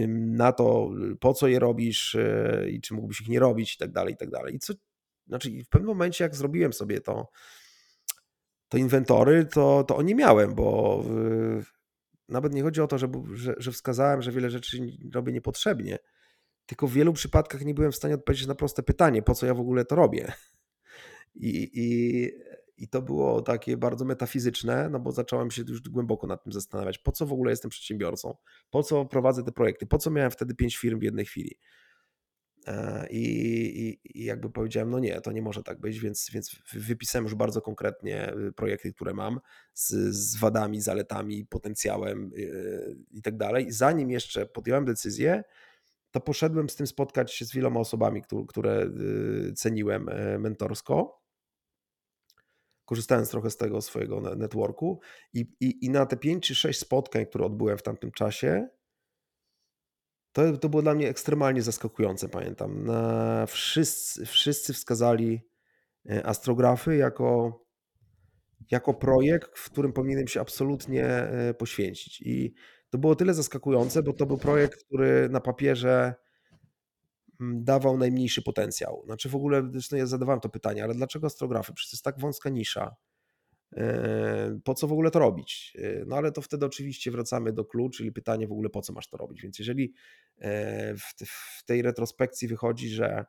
na to, po co je robisz i czy mógłbyś ich nie robić i tak dalej, i tak dalej. I co znaczy w pewnym momencie, jak zrobiłem sobie to, to inwentory, to, to o nie miałem, bo nawet nie chodzi o to, że, że, że wskazałem, że wiele rzeczy robię niepotrzebnie, tylko w wielu przypadkach nie byłem w stanie odpowiedzieć na proste pytanie, po co ja w ogóle to robię. I, i, i to było takie bardzo metafizyczne, no bo zacząłem się już głęboko nad tym zastanawiać, po co w ogóle jestem przedsiębiorcą, po co prowadzę te projekty, po co miałem wtedy pięć firm w jednej chwili. E, I, i, I, jakby powiedziałem, no nie, to nie może tak być, więc, więc wypisałem już bardzo konkretnie y, projekty, które mam z, z wadami, zaletami, potencjałem yy, i tak dalej. Zanim jeszcze podjąłem decyzję, to poszedłem z tym spotkać się z wieloma osobami, które, y, ceniłem e, mentorsko. Korzystając trochę z tego swojego networku, i, i, i na te pięć czy sześć spotkań, które odbyłem w tamtym czasie, to, to było dla mnie ekstremalnie zaskakujące, pamiętam. Na wszyscy, wszyscy wskazali e, astrografy jako, jako projekt, w którym powinienem się absolutnie e, poświęcić. I to było tyle zaskakujące, bo to był projekt, który na papierze mm, dawał najmniejszy potencjał. Znaczy w ogóle, zresztą ja zadawałem to pytanie, ale dlaczego astrografy? Przecież to jest tak wąska nisza. E, po co w ogóle to robić? E, no ale to wtedy oczywiście wracamy do klucz, czyli pytanie w ogóle po co masz to robić. Więc jeżeli e, w tej retrospekcji wychodzi, że,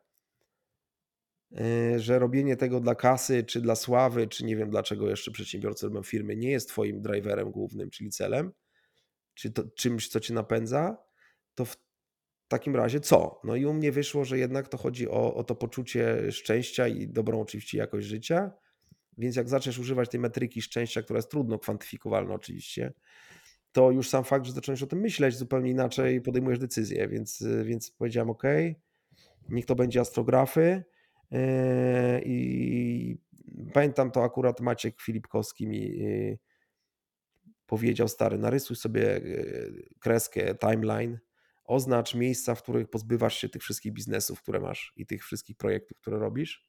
że robienie tego dla kasy, czy dla sławy, czy nie wiem dlaczego jeszcze przedsiębiorcy robią firmy, nie jest twoim driverem głównym, czyli celem, czy to, czymś, co cię napędza, to w takim razie co? No i u mnie wyszło, że jednak to chodzi o, o to poczucie szczęścia i dobrą oczywiście jakość życia, więc jak zaczniesz używać tej metryki szczęścia, która jest trudno kwantyfikowalna oczywiście, to już sam fakt, że zacząłeś o tym myśleć zupełnie inaczej, podejmujesz decyzję. Więc, więc powiedziałem, OK, niech to będzie astrografy. I pamiętam to akurat Maciek Filipkowski mi powiedział, stary, narysuj sobie kreskę, timeline, oznacz miejsca, w których pozbywasz się tych wszystkich biznesów, które masz i tych wszystkich projektów, które robisz.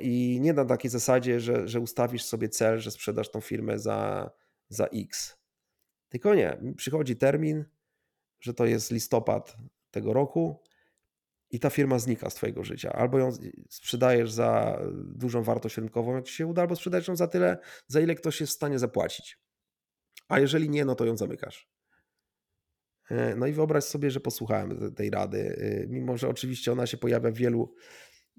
I nie na takiej zasadzie, że, że ustawisz sobie cel, że sprzedasz tą firmę za, za X. Tylko nie, przychodzi termin, że to jest listopad tego roku i ta firma znika z Twojego życia. Albo ją sprzedajesz za dużą wartość rynkową, jak Ci się uda, albo sprzedajesz ją za tyle, za ile ktoś jest w stanie zapłacić. A jeżeli nie, no to ją zamykasz. E, no i wyobraź sobie, że posłuchałem tej rady, e, mimo że oczywiście ona się pojawia w wielu,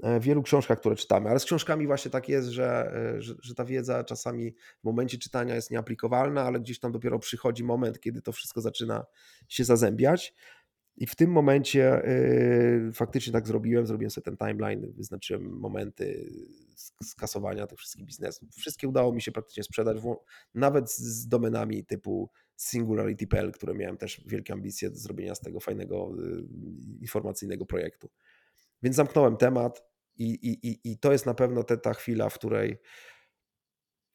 e, wielu książkach, które czytamy, ale z książkami właśnie tak jest, że, że, że, ta wiedza czasami w momencie czytania jest nieaplikowalna, ale gdzieś tam dopiero przychodzi moment, kiedy to wszystko zaczyna się zazębiać. I w tym momencie yy, faktycznie tak zrobiłem, zrobiłem sobie ten timeline, wyznaczyłem momenty skasowania tych wszystkich biznesów. Wszystkie udało mi się praktycznie sprzedać, nawet z domenami typu Singularity.pl, które miałem też wielkie ambicje do zrobienia z tego fajnego yy, informacyjnego projektu. Więc zamknąłem temat i, i, i to jest na pewno te, ta chwila, w której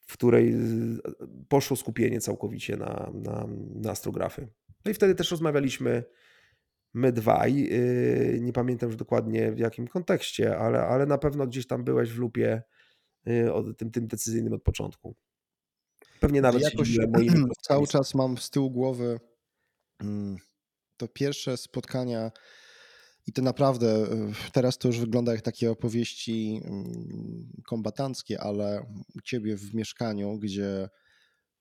w której yy, poszło skupienie całkowicie na, na, na astrografy. No i wtedy też rozmawialiśmy my dwaj. Y, nie pamiętam już dokładnie w jakim kontekście, ale, ale na pewno gdzieś tam byłeś w lupie y, od tym, tym decyzyjnym od początku. Pewnie nawet jakoś cały czas mam z tyłu głowy mm, to pierwsze spotkania i to naprawdę y, teraz to już wygląda jak takie opowieści mm, kombatanckie, ale u ciebie w mieszkaniu, gdzie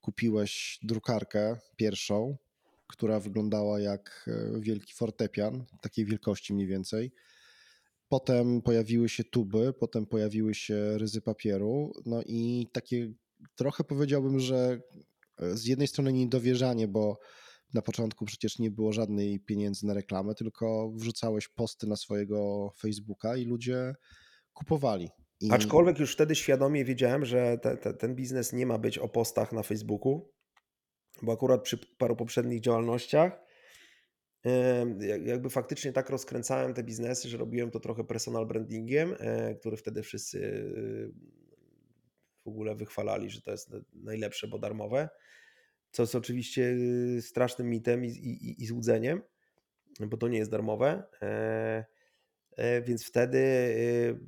kupiłeś drukarkę pierwszą, która wyglądała jak e, wielki fortepian, takiej wielkości mniej więcej. Potem pojawiły się tuby, potem pojawiły się ryzy papieru, no i takie trochę powiedziałbym, że e, z jednej strony niedowierzanie, bo na początku przecież nie było żadnej pieniędzy na reklamę, tylko wrzucałeś posty na swojego Facebooka i ludzie kupowali. I... Aczkolwiek już wtedy świadomie wiedziałem, że te, te, ten biznes nie ma być o postach na Facebooku, bo akurat przy paru poprzednich działalnościach jakby faktycznie tak rozkręcałem te biznesy, że robiłem to trochę personal brandingiem, e, który wtedy wszyscy w ogóle wychwalali, że to jest najlepsze, bo darmowe, co jest oczywiście y, strasznym mitem i, i, i złudzeniem, bo to nie jest darmowe. E, e, więc wtedy y,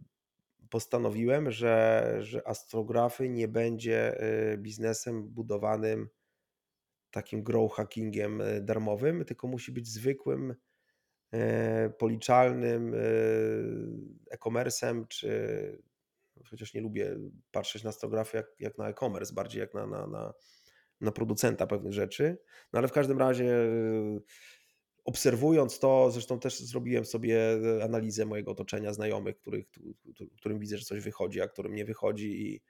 postanowiłem, że, że astrografy nie będzie y, biznesem budowanym takim grow hackingiem e, darmowym, tylko musi być zwykłym, e, policzalnym e, e-commerce'em, czy chociaż nie lubię patrzeć na stografy jak, jak na e-commerce, bardziej jak na, na, na, na producenta pewnych rzeczy. No ale w każdym razie obserwując to, zresztą też zrobiłem sobie analizę mojego otoczenia znajomych, których, którym widzę, że coś wychodzi, a którym nie wychodzi i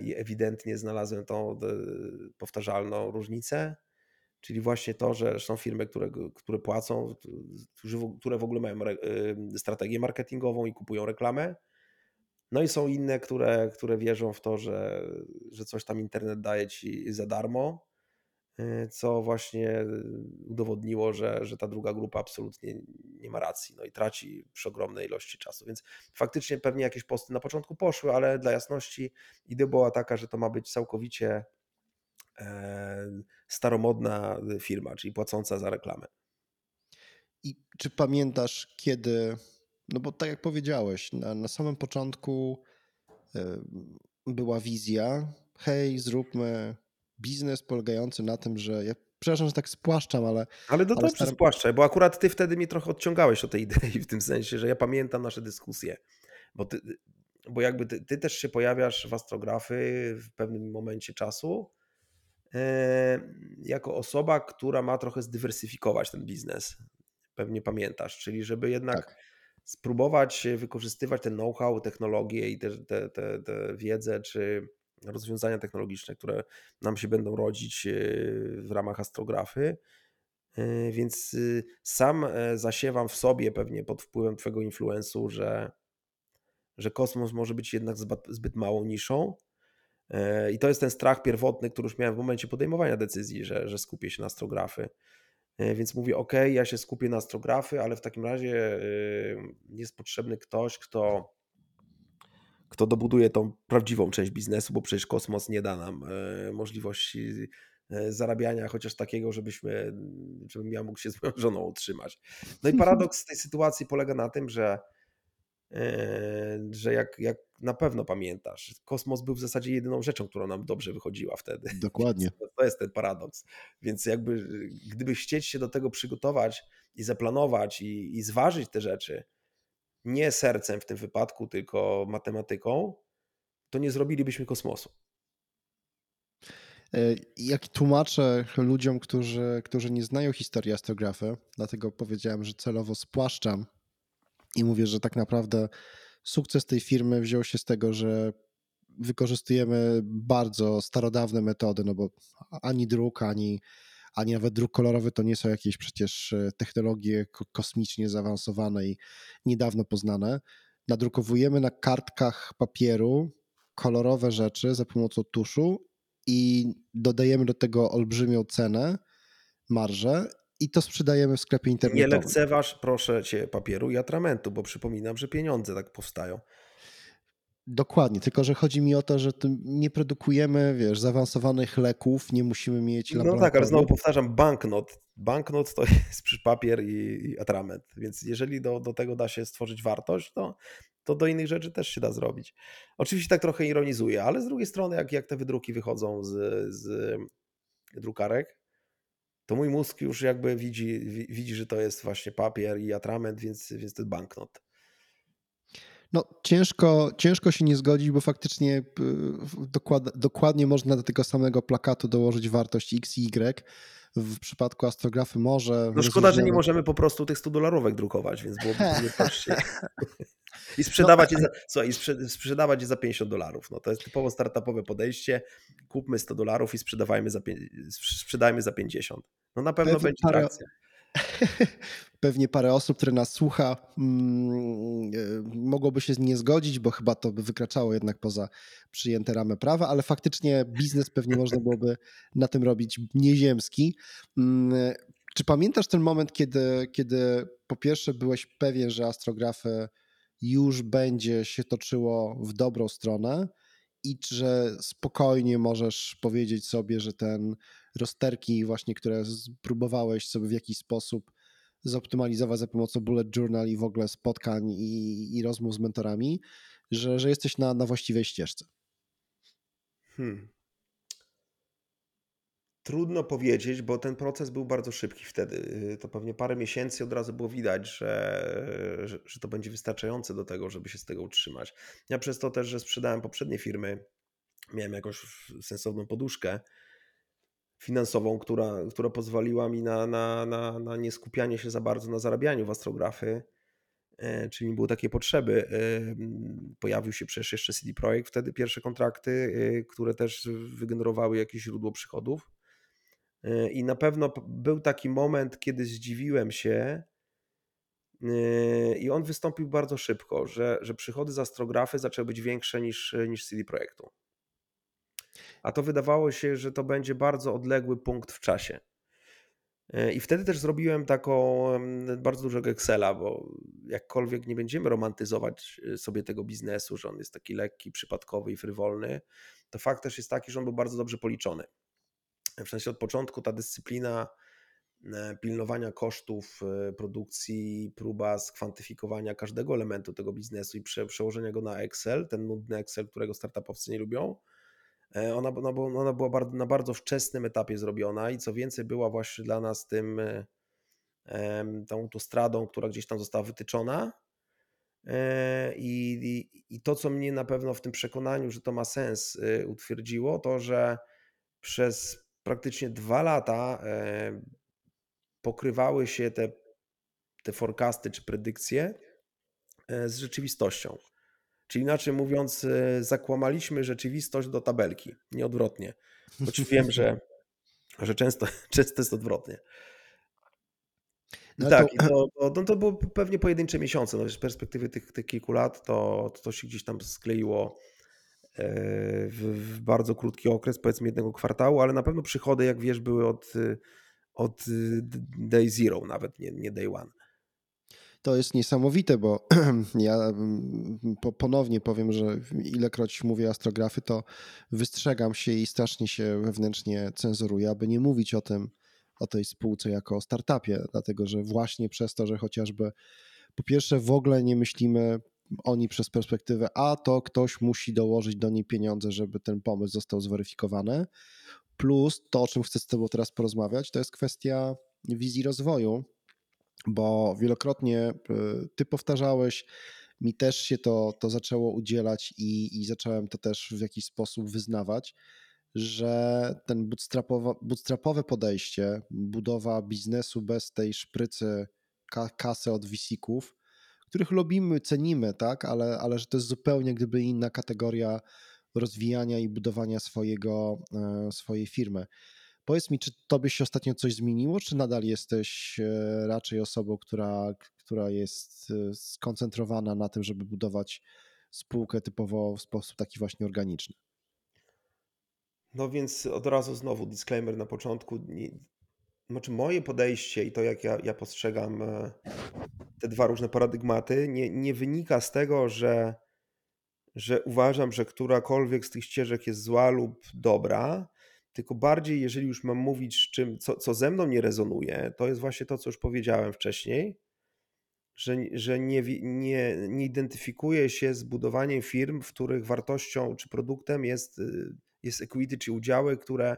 i ewidentnie znalazłem tą e, powtarzalną różnicę, czyli właśnie to, że są firmy, które, które płacą, które w ogóle mają e, strategię marketingową i kupują reklamę. No i są inne, które, które wierzą w to, że, że coś tam internet daje ci za darmo co właśnie udowodniło, że, że ta druga grupa absolutnie nie ma racji no i traci przy ogromnej ilości czasu. Więc faktycznie pewnie jakieś posty na początku poszły, ale dla jasności idea była taka, że to ma być całkowicie staromodna firma, czyli płacąca za reklamę. I czy pamiętasz, kiedy, no bo tak jak powiedziałeś, na, na samym początku była wizja, hej, zróbmy biznes polegający na tym, że ja przepraszam, że tak spłaszczam, ale... Ale to dobrze staram... spłaszczaj, bo akurat ty wtedy mnie trochę odciągałeś od tej idei w tym sensie, że ja pamiętam nasze dyskusje, bo, ty, bo jakby ty, ty też się pojawiasz w astrografy w pewnym momencie czasu e, jako osoba, która ma trochę zdywersyfikować ten biznes. Pewnie pamiętasz, czyli żeby jednak tak. spróbować wykorzystywać ten know-how, technologię i te, te, te, te wiedzę, czy rozwiązania technologiczne, które nam się będą rodzić e, w ramach astrografy. E, więc y, sam e, zasiewam w sobie pewnie pod wpływem Twojego influensu, że, że kosmos może być jednak zbyt małą niszą. I to jest ten strach pierwotny, który już miałem w momencie podejmowania decyzji, że, że skupię się na astrografy. Więc mówię, ok, ja się skupię na astrografy, ale w takim razie jest potrzebny ktoś, kto, kto dobuduje tą prawdziwą część biznesu, bo przecież kosmos nie da nam możliwości zarabiania, chociaż takiego, żebyśmy, żebym ja mógł się z moją żoną utrzymać. No i paradoks tej sytuacji polega na tym, że Yy, że jak, jak na pewno pamiętasz, kosmos był w zasadzie jedyną rzeczą, która nam dobrze wychodziła wtedy. Dokładnie. To jest ten paradoks. Więc jakby, gdyby chcieć się do tego przygotować i zaplanować i, i zważyć te rzeczy, nie sercem w tym wypadku, tylko matematyką, to nie zrobilibyśmy kosmosu. E, jak tłumaczę ludziom, którzy, którzy nie znają historii astrografy, dlatego powiedziałem, że celowo spłaszczam i mówię, że tak naprawdę sukces tej firmy wziął się z tego, że wykorzystujemy bardzo starodawne metody, no bo ani druk, ani, ani nawet druk kolorowy to nie są jakieś przecież e, technologie kosmicznie zaawansowane i niedawno poznane. Nadrukowujemy na kartkach papieru kolorowe rzeczy za pomocą tuszu i dodajemy do tego olbrzymią cenę, marżę i to sprzedajemy w sklepie internetowym. Nie lekceważ, proszę cię, papieru i atramentu, bo przypominam, że pieniądze tak powstają. Dokładnie, tylko że chodzi mi o to, że nie produkujemy, wiesz, zaawansowanych leków, nie musimy mieć No tak, ale znowu powtarzam, banknot. Banknot to jest papier i, i atrament, więc jeżeli do, do tego da się stworzyć wartość, to, to do innych rzeczy też się da zrobić. Oczywiście tak trochę ironizuję, ale z drugiej strony, jak, jak te wydruki wychodzą z, z drukarek, to mój mózg już jakby widzi, widzi, że to jest właśnie papier i atrament, więc, więc to jest banknot. No, ciężko, ciężko się nie zgodzić, bo faktycznie dokład, dokładnie można do tego samego plakatu dołożyć wartość X i Y. W przypadku astrografy może. No szkoda, że nie możemy po prostu tych 100 dolarówek drukować, więc byłoby nie prościej. I sprzedawać, no, je za, słuchaj, i sprzedawać je za 50 dolarów. No, to jest typowo startupowe podejście. Kupmy 100 dolarów i sprzedawajmy za, sprzedajmy za 50. No na pewno będzie parę, trakcja. Pewnie parę osób, które nas słucha, mm, e, mogłoby się nie zgodzić, bo chyba to by wykraczało jednak poza przyjęte ramy prawa, ale faktycznie biznes pewnie można byłoby na tym robić nieziemski. Mm, czy pamiętasz ten moment, kiedy, kiedy po pierwsze byłeś pewien, że astrografy już będzie się toczyło w dobrą stronę i że spokojnie możesz powiedzieć sobie, że ten rozterki właśnie, które próbowałeś sobie w jakiś sposób zoptymalizować za pomocą bullet journal i w ogóle spotkań i, i rozmów z mentorami, że, że jesteś na, na właściwej ścieżce. Hmm. Trudno powiedzieć, bo ten proces był bardzo szybki wtedy. To pewnie parę miesięcy od razu było widać, że, że, że, to będzie wystarczające do tego, żeby się z tego utrzymać. Ja przez to też, że sprzedałem poprzednie firmy, miałem jakąś sensowną poduszkę finansową, która, która pozwoliła mi na, na, na, na nie skupianie się za bardzo na zarabianiu w astrografy, e, czyli nie było takiej potrzeby. E, pojawił się przecież jeszcze CD Projekt, wtedy pierwsze kontrakty, e, które też wygenerowały jakieś źródło przychodów. I na pewno był taki moment, kiedy zdziwiłem się, i on wystąpił bardzo szybko, że, że przychody z astrografy zaczęły być większe niż, niż CD Projektu a to wydawało się, że to będzie bardzo odległy punkt w czasie. E, I wtedy też zrobiłem taką bardzo dużego Excela, bo jakkolwiek nie będziemy romantyzować sobie tego biznesu, że on jest taki lekki, przypadkowy i frywolny, to fakt też jest taki, że on był bardzo dobrze policzony. W sensie od początku ta dyscyplina e, pilnowania kosztów produkcji, próba skwantyfikowania każdego elementu tego biznesu i przełożenia go na Excel, ten nudny Excel, którego startupowcy nie lubią, E, ona, ona, ona była bardzo, na bardzo wczesnym etapie zrobiona i co więcej, była właśnie dla nas tym, e, tą autostradą, która gdzieś tam została wytyczona. E, I, i, I to, co mnie na pewno w tym przekonaniu, że to ma sens, utwierdziło, to że przez praktycznie dwa lata pokrywały się te, te forecasty czy predykcje z rzeczywistością. Czyli inaczej mówiąc, e, zakłamaliśmy rzeczywistość do tabelki, nie odwrotnie. Choć wiem, że, że często, często jest odwrotnie. No tak, to... To, to, to było pewnie pojedyncze miesiące. No, z perspektywy tych, tych kilku lat to, to się gdzieś tam skleiło e, w, w, bardzo krótki okres, powiedzmy jednego kwartału, ale na pewno przychody, jak wiesz, były od, od day zero, nawet nie, nie day one. To jest niesamowite, bo ja mm, ponownie powiem, że ilekroć mówię astrografy, to wystrzegam się i strasznie się wewnętrznie cenzuruję, aby nie mówić o tym, o tej spółce jako o startupie, dlatego że właśnie przez to, że chociażby po pierwsze w ogóle nie myślimy oni przez perspektywę, a to ktoś musi dołożyć do niej pieniądze, żeby ten pomysł został zweryfikowany, plus to, o czym chcę z Tobą teraz porozmawiać, to jest kwestia wizji rozwoju, bo wielokrotnie y, Ty powtarzałeś, mi też się to, to zaczęło udzielać i, i zacząłem to też w jakiś sposób wyznawać, że ten bootstrapowe podejście, budowa biznesu bez tej szprycy kasy od wisików, których lubimy, cenimy, tak, ale, ale że to jest zupełnie gdyby inna kategoria rozwijania i budowania swojego, e, swojej firmy. Powiedz mi, czy tobie się ostatnio coś zmieniło, czy nadal jesteś e, raczej osobą, która, która jest e, skoncentrowana na tym, żeby budować spółkę typowo w sposób taki właśnie organiczny? No więc od razu znowu disclaimer na początku. Znaczy moje podejście i to, jak ja, ja postrzegam te dwa różne paradygmaty, nie, nie wynika z tego, że, że uważam, że którakolwiek z tych ścieżek jest zła lub dobra, tylko bardziej, jeżeli już mam mówić, czym, co, co ze mną nie rezonuje, to jest właśnie to, co już powiedziałem wcześniej, że, że nie, nie, nie identyfikuję się z budowaniem firm, w których wartością czy produktem jest, y, jest equity czy udziały, które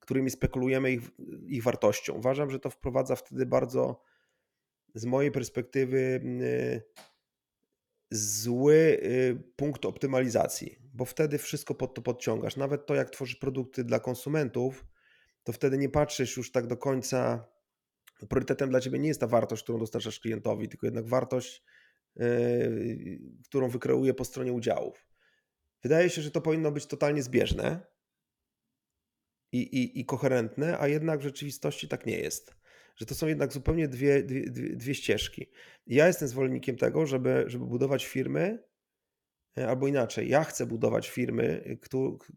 którymi spekulujemy ich, ich wartością. Uważam, że to wprowadza wtedy bardzo, z mojej perspektywy, y, zły y, punkt optymalizacji, bo wtedy wszystko pod to podciągasz. Nawet to, jak tworzysz produkty dla konsumentów, to wtedy nie patrzysz już tak do końca. Priorytetem dla ciebie nie jest ta wartość, którą dostarczasz klientowi, tylko jednak wartość, yy, którą wykreuje po stronie udziałów. Wydaje się, że to powinno być totalnie zbieżne, i, i, i koherentne, a jednak w rzeczywistości tak nie jest. Że to są jednak zupełnie dwie, dwie, dwie ścieżki. ja jestem zwolennikiem tego, żeby, żeby budować firmy, e, albo inaczej, ja chcę budować firmy,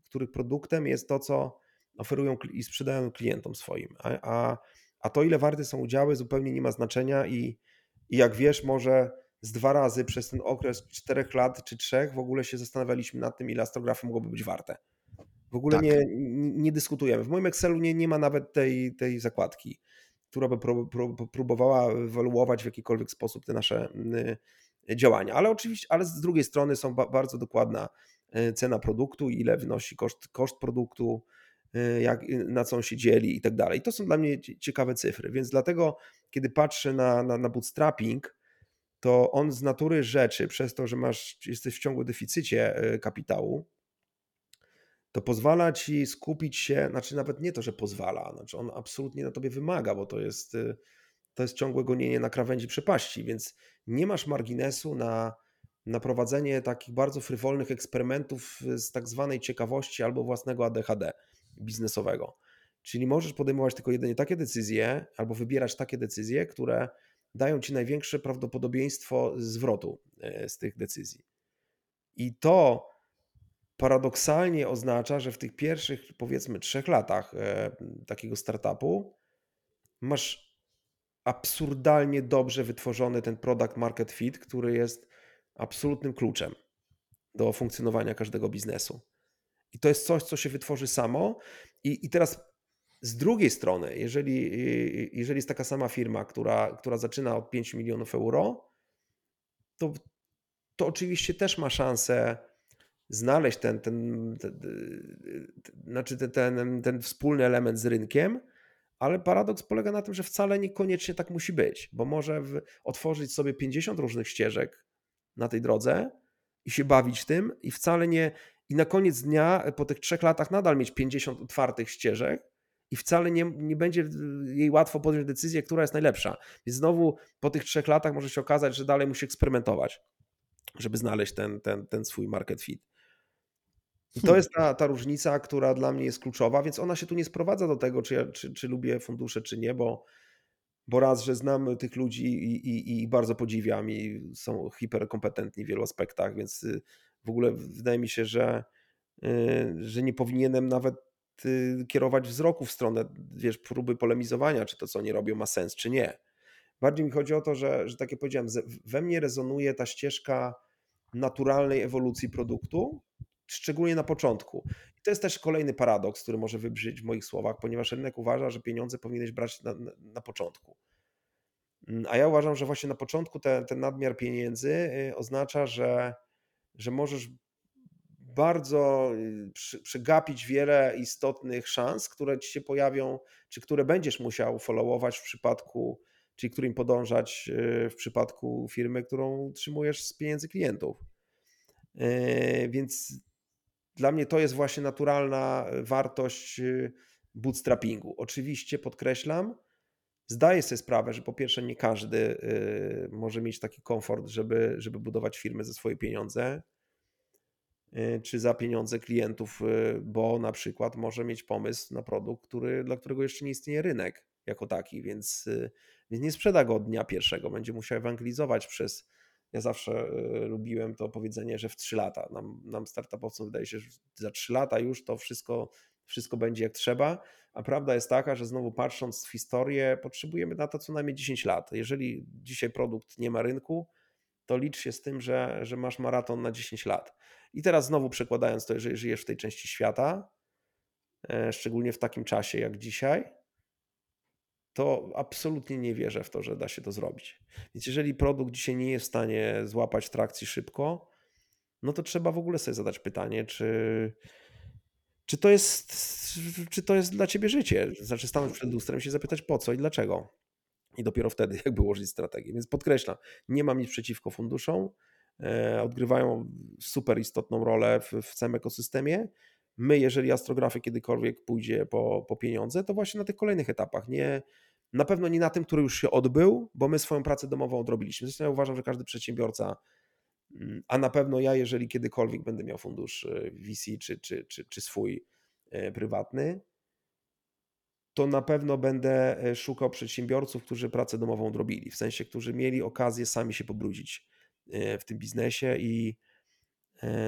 których produktem jest to, co oferują i sprzedają klientom swoim. A, a, a to, ile warte są udziały, zupełnie nie ma znaczenia i, i jak wiesz, może z dwa razy przez ten okres czterech lat czy trzech w ogóle się zastanawialiśmy nad tym, ile astrografy mogłoby być warte. W ogóle tak. nie, nie dyskutujemy. W moim Excelu nie, nie ma nawet tej, tej zakładki, która by pró, pró, próbowała ewaluować w jakikolwiek sposób te nasze y, działania. Ale oczywiście, ale z drugiej strony są ba, bardzo dokładna y, cena produktu, ile wynosi koszt, koszt produktu, y, jak, na co on się dzieli i tak dalej. To są dla mnie ciekawe cyfry, więc dlatego, kiedy patrzę na, na, na bootstrapping, to on z natury rzeczy, przez to, że masz, jesteś w ciągłym deficycie kapitału, to pozwala ci skupić się, znaczy nawet nie to, że pozwala, znaczy on absolutnie na tobie wymaga, bo to jest, y, to jest ciągłe gonienie na krawędzi przepaści, więc nie masz marginesu na, na prowadzenie takich bardzo frywolnych eksperymentów z tak zwanej ciekawości albo własnego ADHD biznesowego. Czyli możesz podejmować tylko jedynie takie decyzje albo wybierać takie decyzje, które dają ci największe prawdopodobieństwo zwrotu y, z tych decyzji. I to paradoksalnie oznacza, że w tych pierwszych powiedzmy trzech latach e, takiego startupu masz absurdalnie dobrze wytworzony ten product market fit, który jest absolutnym kluczem do funkcjonowania każdego biznesu. I to jest coś, co się wytworzy samo. I, i teraz z drugiej strony, jeżeli, jeżeli jest taka sama firma, która, która zaczyna od 5 milionów euro, to, to oczywiście też ma szansę znaleźć ten, ten, ten, znaczy ten, ten, ten wspólny element z rynkiem, ale paradoks polega na tym, że wcale niekoniecznie tak musi być, bo może w, otworzyć sobie 50 różnych ścieżek na tej drodze i się bawić tym i wcale nie, i na koniec dnia po tych trzech latach nadal mieć 50 otwartych ścieżek i wcale nie, nie będzie jej łatwo podjąć decyzję, która jest najlepsza. Więc znowu po tych trzech latach może się okazać, że dalej musi eksperymentować, żeby znaleźć ten, ten, ten swój market fit. I to hmm. jest ta, ta różnica, która dla mnie jest kluczowa, więc ona się tu nie sprowadza do tego, czy, ja, czy, czy lubię fundusze, czy nie, bo, bo raz, że znam tych ludzi i, i, i bardzo podziwiam i są hiperkompetentni w wielu aspektach, więc y, w ogóle wydaje mi się, że, y, że nie powinienem nawet kierować wzroku w stronę, wiesz, próby polemizowania, czy to, co oni robią, ma sens, czy nie. Bardziej mi chodzi o to, że, że tak jak powiedziałem, we mnie rezonuje ta ścieżka naturalnej ewolucji produktu, szczególnie na początku. I to jest też kolejny paradoks, który może wybrzmieć w moich słowach, ponieważ rynek uważa, że pieniądze powinieneś brać na, na, na początku. Mm, a ja uważam, że właśnie na początku ten, nadmiar pieniędzy y, oznacza, że, że możesz bardzo y, przegapić wiele istotnych szans, które ci się pojawią, czy które będziesz musiał followować w przypadku, czyli którym podążać y, w przypadku firmy, którą utrzymujesz z pieniędzy klientów. Więc dla mnie to jest właśnie naturalna wartość bootstrappingu. Oczywiście podkreślam, Zdaję sobie sprawę, że po pierwsze nie każdy y, może mieć taki komfort, żeby, żeby budować firmę ze swoje pieniądze czy za pieniądze klientów, bo na przykład może mieć pomysł na produkt, który, dla którego jeszcze nie istnieje rynek jako taki, więc, więc nie sprzeda go od dnia pierwszego. Będzie musiał ewangelizować przez. Ja zawsze lubiłem to powiedzenie, że w 3 lata. Nam, nam startupowcom wydaje się, że za 3 lata już to wszystko wszystko będzie jak trzeba, a prawda jest taka, że znowu patrząc w historię, potrzebujemy na to co najmniej 10 lat. Jeżeli dzisiaj produkt nie ma rynku, to licz się z tym, że, że masz maraton na 10 lat. I teraz znowu przekładając to, jeżeli żyjesz w tej części świata, e, szczególnie w takim czasie jak dzisiaj, to absolutnie nie wierzę w to, że da się to zrobić. Więc jeżeli produkt dzisiaj nie jest w stanie złapać trakcji szybko, no to trzeba w ogóle sobie zadać pytanie, czy, czy to jest, czy to jest dla ciebie życie? Znaczy stanąć przed lustrem się zapytać po co i dlaczego. I dopiero wtedy jakby ułożyć strategię. Więc podkreślam, nie mam nic przeciwko funduszom. E, odgrywają super istotną rolę w, w całym ekosystemie. My, jeżeli astrografy kiedykolwiek pójdzie po, po pieniądze, to właśnie na tych kolejnych etapach. Nie, na pewno nie na tym, który już się odbył, bo my swoją pracę domową odrobiliśmy. Zresztą ja uważam, że każdy przedsiębiorca Mm, a na pewno ja, jeżeli kiedykolwiek będę miał fundusz e, VC czy, czy, czy, czy swój e, prywatny, to na pewno będę e, szukał przedsiębiorców, którzy pracę domową odrobili, w sensie, którzy mieli okazję sami się pobrudzić w tym biznesie i,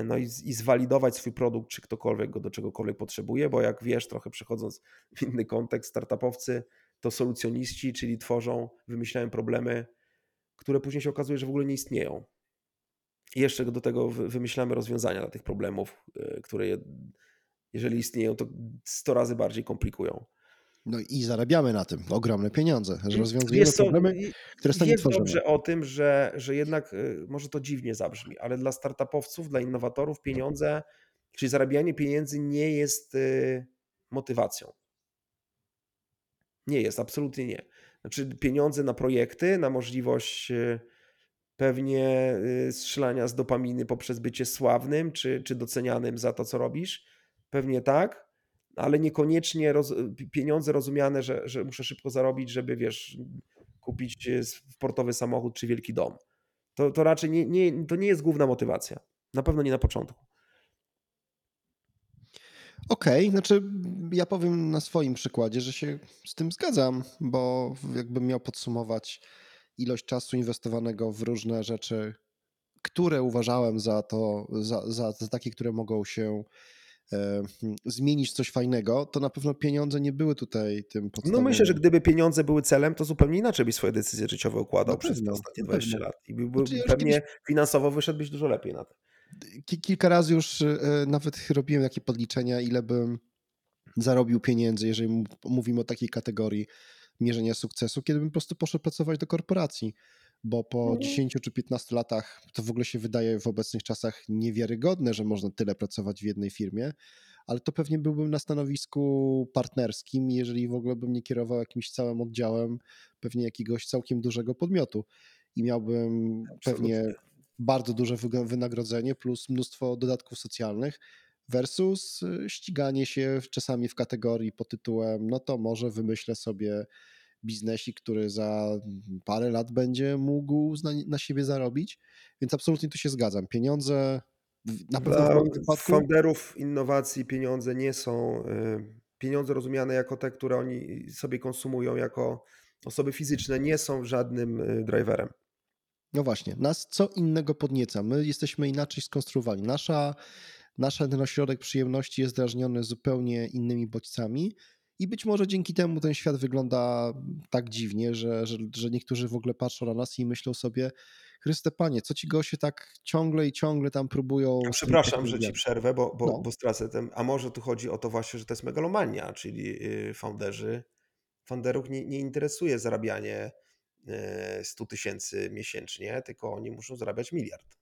no i, i zwalidować swój produkt, czy ktokolwiek go do czegokolwiek potrzebuje, bo jak wiesz, trochę przechodząc w inny kontekst, startupowcy to solucjoniści, czyli tworzą, wymyślają problemy, które później się okazuje, że w ogóle nie istnieją. I jeszcze do tego wymyślamy rozwiązania dla tych problemów, e, które jeżeli istnieją, to 100 razy bardziej komplikują. No i zarabiamy na tym ogromne pieniądze, że rozwiązujemy problemy, które sami Wiesz tworzymy. dobrze o tym, że, że jednak, e, może to dziwnie zabrzmi, ale dla startupowców, dla innowatorów pieniądze, czyli zarabianie pieniędzy nie jest e, motywacją. Nie jest, absolutnie nie. Znaczy pieniądze na projekty, na możliwość pewnie y, strzelania z dopaminy poprzez bycie sławnym czy, czy docenianym za to, co robisz. Pewnie tak, ale niekoniecznie roz, pieniądze rozumiane, że, że muszę szybko zarobić, żeby wiesz, kupić y, sportowy samochód czy wielki dom. To, to raczej nie, nie, to nie jest główna motywacja. Na pewno nie na początku. Okej, okay, znaczy ja powiem na swoim przykładzie, że się z tym zgadzam, bo jakbym miał podsumować ilość czasu inwestowanego w różne rzeczy, które uważałem za to, za, za, za takie, które mogą się e, zmienić coś fajnego, to na pewno pieniądze nie były tutaj tym podstawowym. No myślę, że gdyby pieniądze były celem, to zupełnie inaczej byś swoje decyzje życiowe układał przez te ostatnie 20 lat. I by, znaczy, pewnie kiedyś... finansowo wyszedłbyś dużo lepiej na to. Kilka razy już e, nawet robiłem takie podliczenia, ile bym zarobił pieniędzy, jeżeli mówimy o takiej kategorii mierzenia sukcesu, kiedy bym po prostu poszedł pracować do korporacji, bo po mhm. 10 czy 15 latach to w ogóle się wydaje w obecnych czasach niewiarygodne, że można tyle pracować w jednej firmie, ale to pewnie byłbym na stanowisku partnerskim, jeżeli w ogóle bym nie kierował jakimś całym oddziałem pewnie jakiegoś całkiem dużego podmiotu i miałbym Absolutnie. pewnie bardzo duże wynagrodzenie plus mnóstwo dodatków socjalnych, versus y, ściganie się czasami w kategorii pod tytułem, no to może wymyślę sobie biznesik, który za parę lat będzie mógł na, na siebie zarobić, więc absolutnie tu się zgadzam. Pieniądze na pewno w wypadku... Founderów innowacji pieniądze nie są, y, pieniądze rozumiane jako te, które oni sobie konsumują jako osoby fizyczne, nie są żadnym y, driverem. No właśnie, nas co innego podnieca. My jesteśmy inaczej skonstruowani. Nasza nasz ten ośrodek przyjemności jest drażniony zupełnie innymi bodźcami i być może dzięki temu ten świat wygląda tak dziwnie, że, że, że niektórzy w ogóle patrzą na nas i myślą sobie, Chryste Panie, co ci goście tak ciągle i ciągle tam próbują... Ja przepraszam, że ci przerwę, bo, bo, no. bo stracę ten... A może tu chodzi o to właśnie, że to jest megalomania, czyli y, founderzy, founderów nie, nie interesuje zarabianie 100 y, tysięcy miesięcznie, tylko oni muszą zarabiać miliard.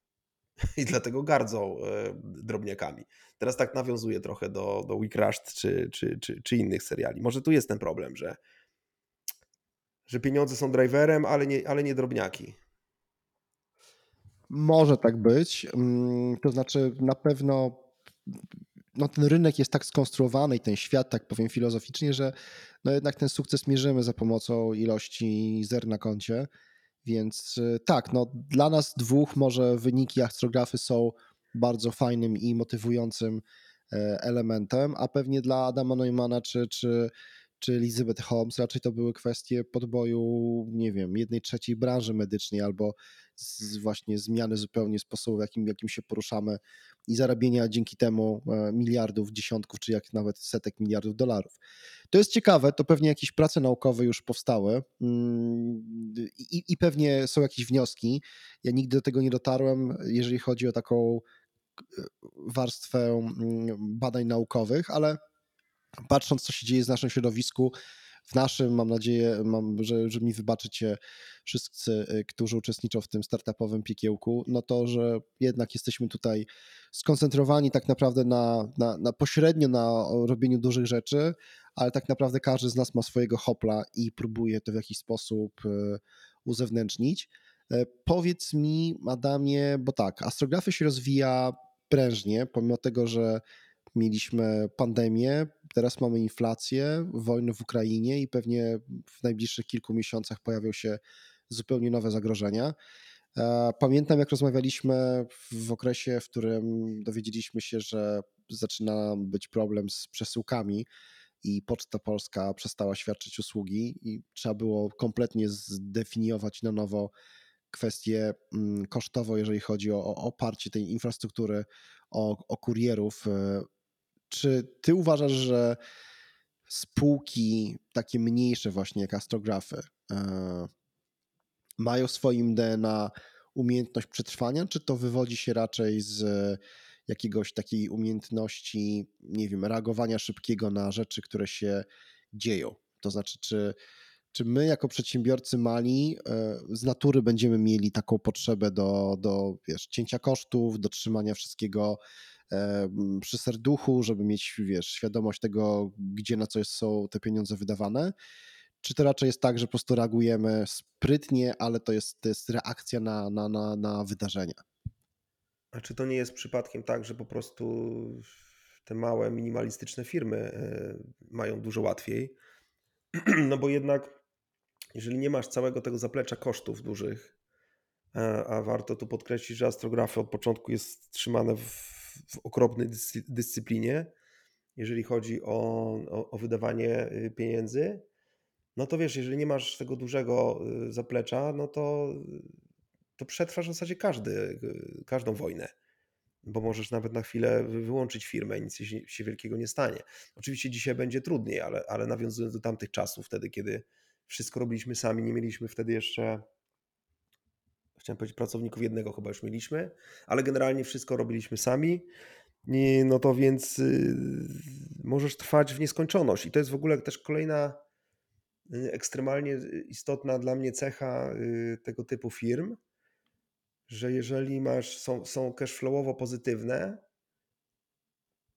i dlatego gardzą drobniakami. Teraz tak nawiązuje trochę do, do We Crushed czy, czy, czy, czy innych seriali. Może tu jest ten problem, że, że pieniądze są driverem, ale nie, ale nie drobniaki. Może tak być. Mm, to znaczy, na pewno no, ten rynek jest tak skonstruowany i ten świat, tak powiem filozoficznie, że no jednak ten sukces mierzymy za pomocą ilości zer na koncie. Więc y, tak, no dla nas dwóch może wyniki astrografy są bardzo fajnym i motywującym e, elementem, a pewnie dla Adama Neumana czy, czy, czy Elizabeth Holmes raczej to były kwestie podboju, nie wiem, jednej trzeciej branży medycznej albo z właśnie zmiany zupełnie sposobu, w jakim, jakim się poruszamy i zarabienia dzięki temu e, miliardów, dziesiątków, czy jak nawet setek miliardów dolarów. To jest ciekawe, to pewnie jakieś prace naukowe już powstały mm, i, i pewnie są jakieś wnioski. Ja nigdy do tego nie dotarłem, jeżeli chodzi o taką e, warstwę mm, badań naukowych, ale patrząc, co się dzieje w naszym środowisku, w naszym, mam nadzieję, mam, że, że mi wybaczycie wszyscy, y, którzy uczestniczą w tym startupowym piekiełku, no to, że jednak jesteśmy tutaj skoncentrowani tak naprawdę na, na, na pośrednio na robieniu dużych rzeczy, ale tak naprawdę każdy z nas ma swojego hopla i próbuje to w jakiś sposób y, uzewnętrznić. E, powiedz mi, Adamie, bo tak, astrografia się rozwija prężnie, pomimo tego, że mieliśmy pandemię, teraz mamy inflację, wojnę w Ukrainie i pewnie w najbliższych kilku miesiącach pojawią się zupełnie nowe zagrożenia. E, pamiętam, jak rozmawialiśmy w okresie, w którym dowiedzieliśmy się, że zaczyna być problem z przesyłkami i Poczta Polska przestała świadczyć usługi i trzeba było kompletnie zdefiniować na nowo kwestię mm, kosztowo, jeżeli chodzi o, o oparcie tej infrastruktury, o, o kurierów e, czy ty uważasz, że spółki takie mniejsze właśnie jak astrografy e, mają w swoim DNA umiejętność przetrwania, czy to wywodzi się raczej z jakiegoś takiej umiejętności, nie wiem, reagowania szybkiego na rzeczy, które się dzieją? To znaczy, czy, czy my jako przedsiębiorcy mali e, z natury będziemy mieli taką potrzebę do, do wiesz, cięcia kosztów, do trzymania wszystkiego przy serduchu, żeby mieć, wiesz, świadomość tego, gdzie na coś są te pieniądze wydawane? Czy to raczej jest tak, że po prostu reagujemy sprytnie, ale to jest, to jest reakcja na, na, na, na wydarzenia? A czy to nie jest przypadkiem tak, że po prostu te małe, minimalistyczne firmy e, mają dużo łatwiej? No bo jednak, jeżeli nie masz całego tego zaplecza kosztów dużych, e, a warto tu podkreślić, że astrografia od początku jest trzymane w w okropnej dyscyplinie, jeżeli chodzi o, o, o, wydawanie y, pieniędzy, no to wiesz, jeżeli nie masz tego dużego y, zaplecza, no to, to przetrwasz w zasadzie każdy, y, każdą wojnę. Bo możesz nawet na chwilę wyłączyć firmę i nic się wielkiego nie stanie. Oczywiście dzisiaj będzie trudniej, ale, ale nawiązując do tamtych czasów, wtedy, kiedy wszystko robiliśmy sami, nie mieliśmy wtedy jeszcze chciałem powiedzieć pracowników jednego chyba już mieliśmy, ale generalnie wszystko robiliśmy sami. No to więc y, możesz trwać w nieskończoność. I to jest w ogóle też kolejna y, ekstremalnie istotna dla mnie cecha y, tego typu firm, że jeżeli masz, są, są cashflowowo pozytywne,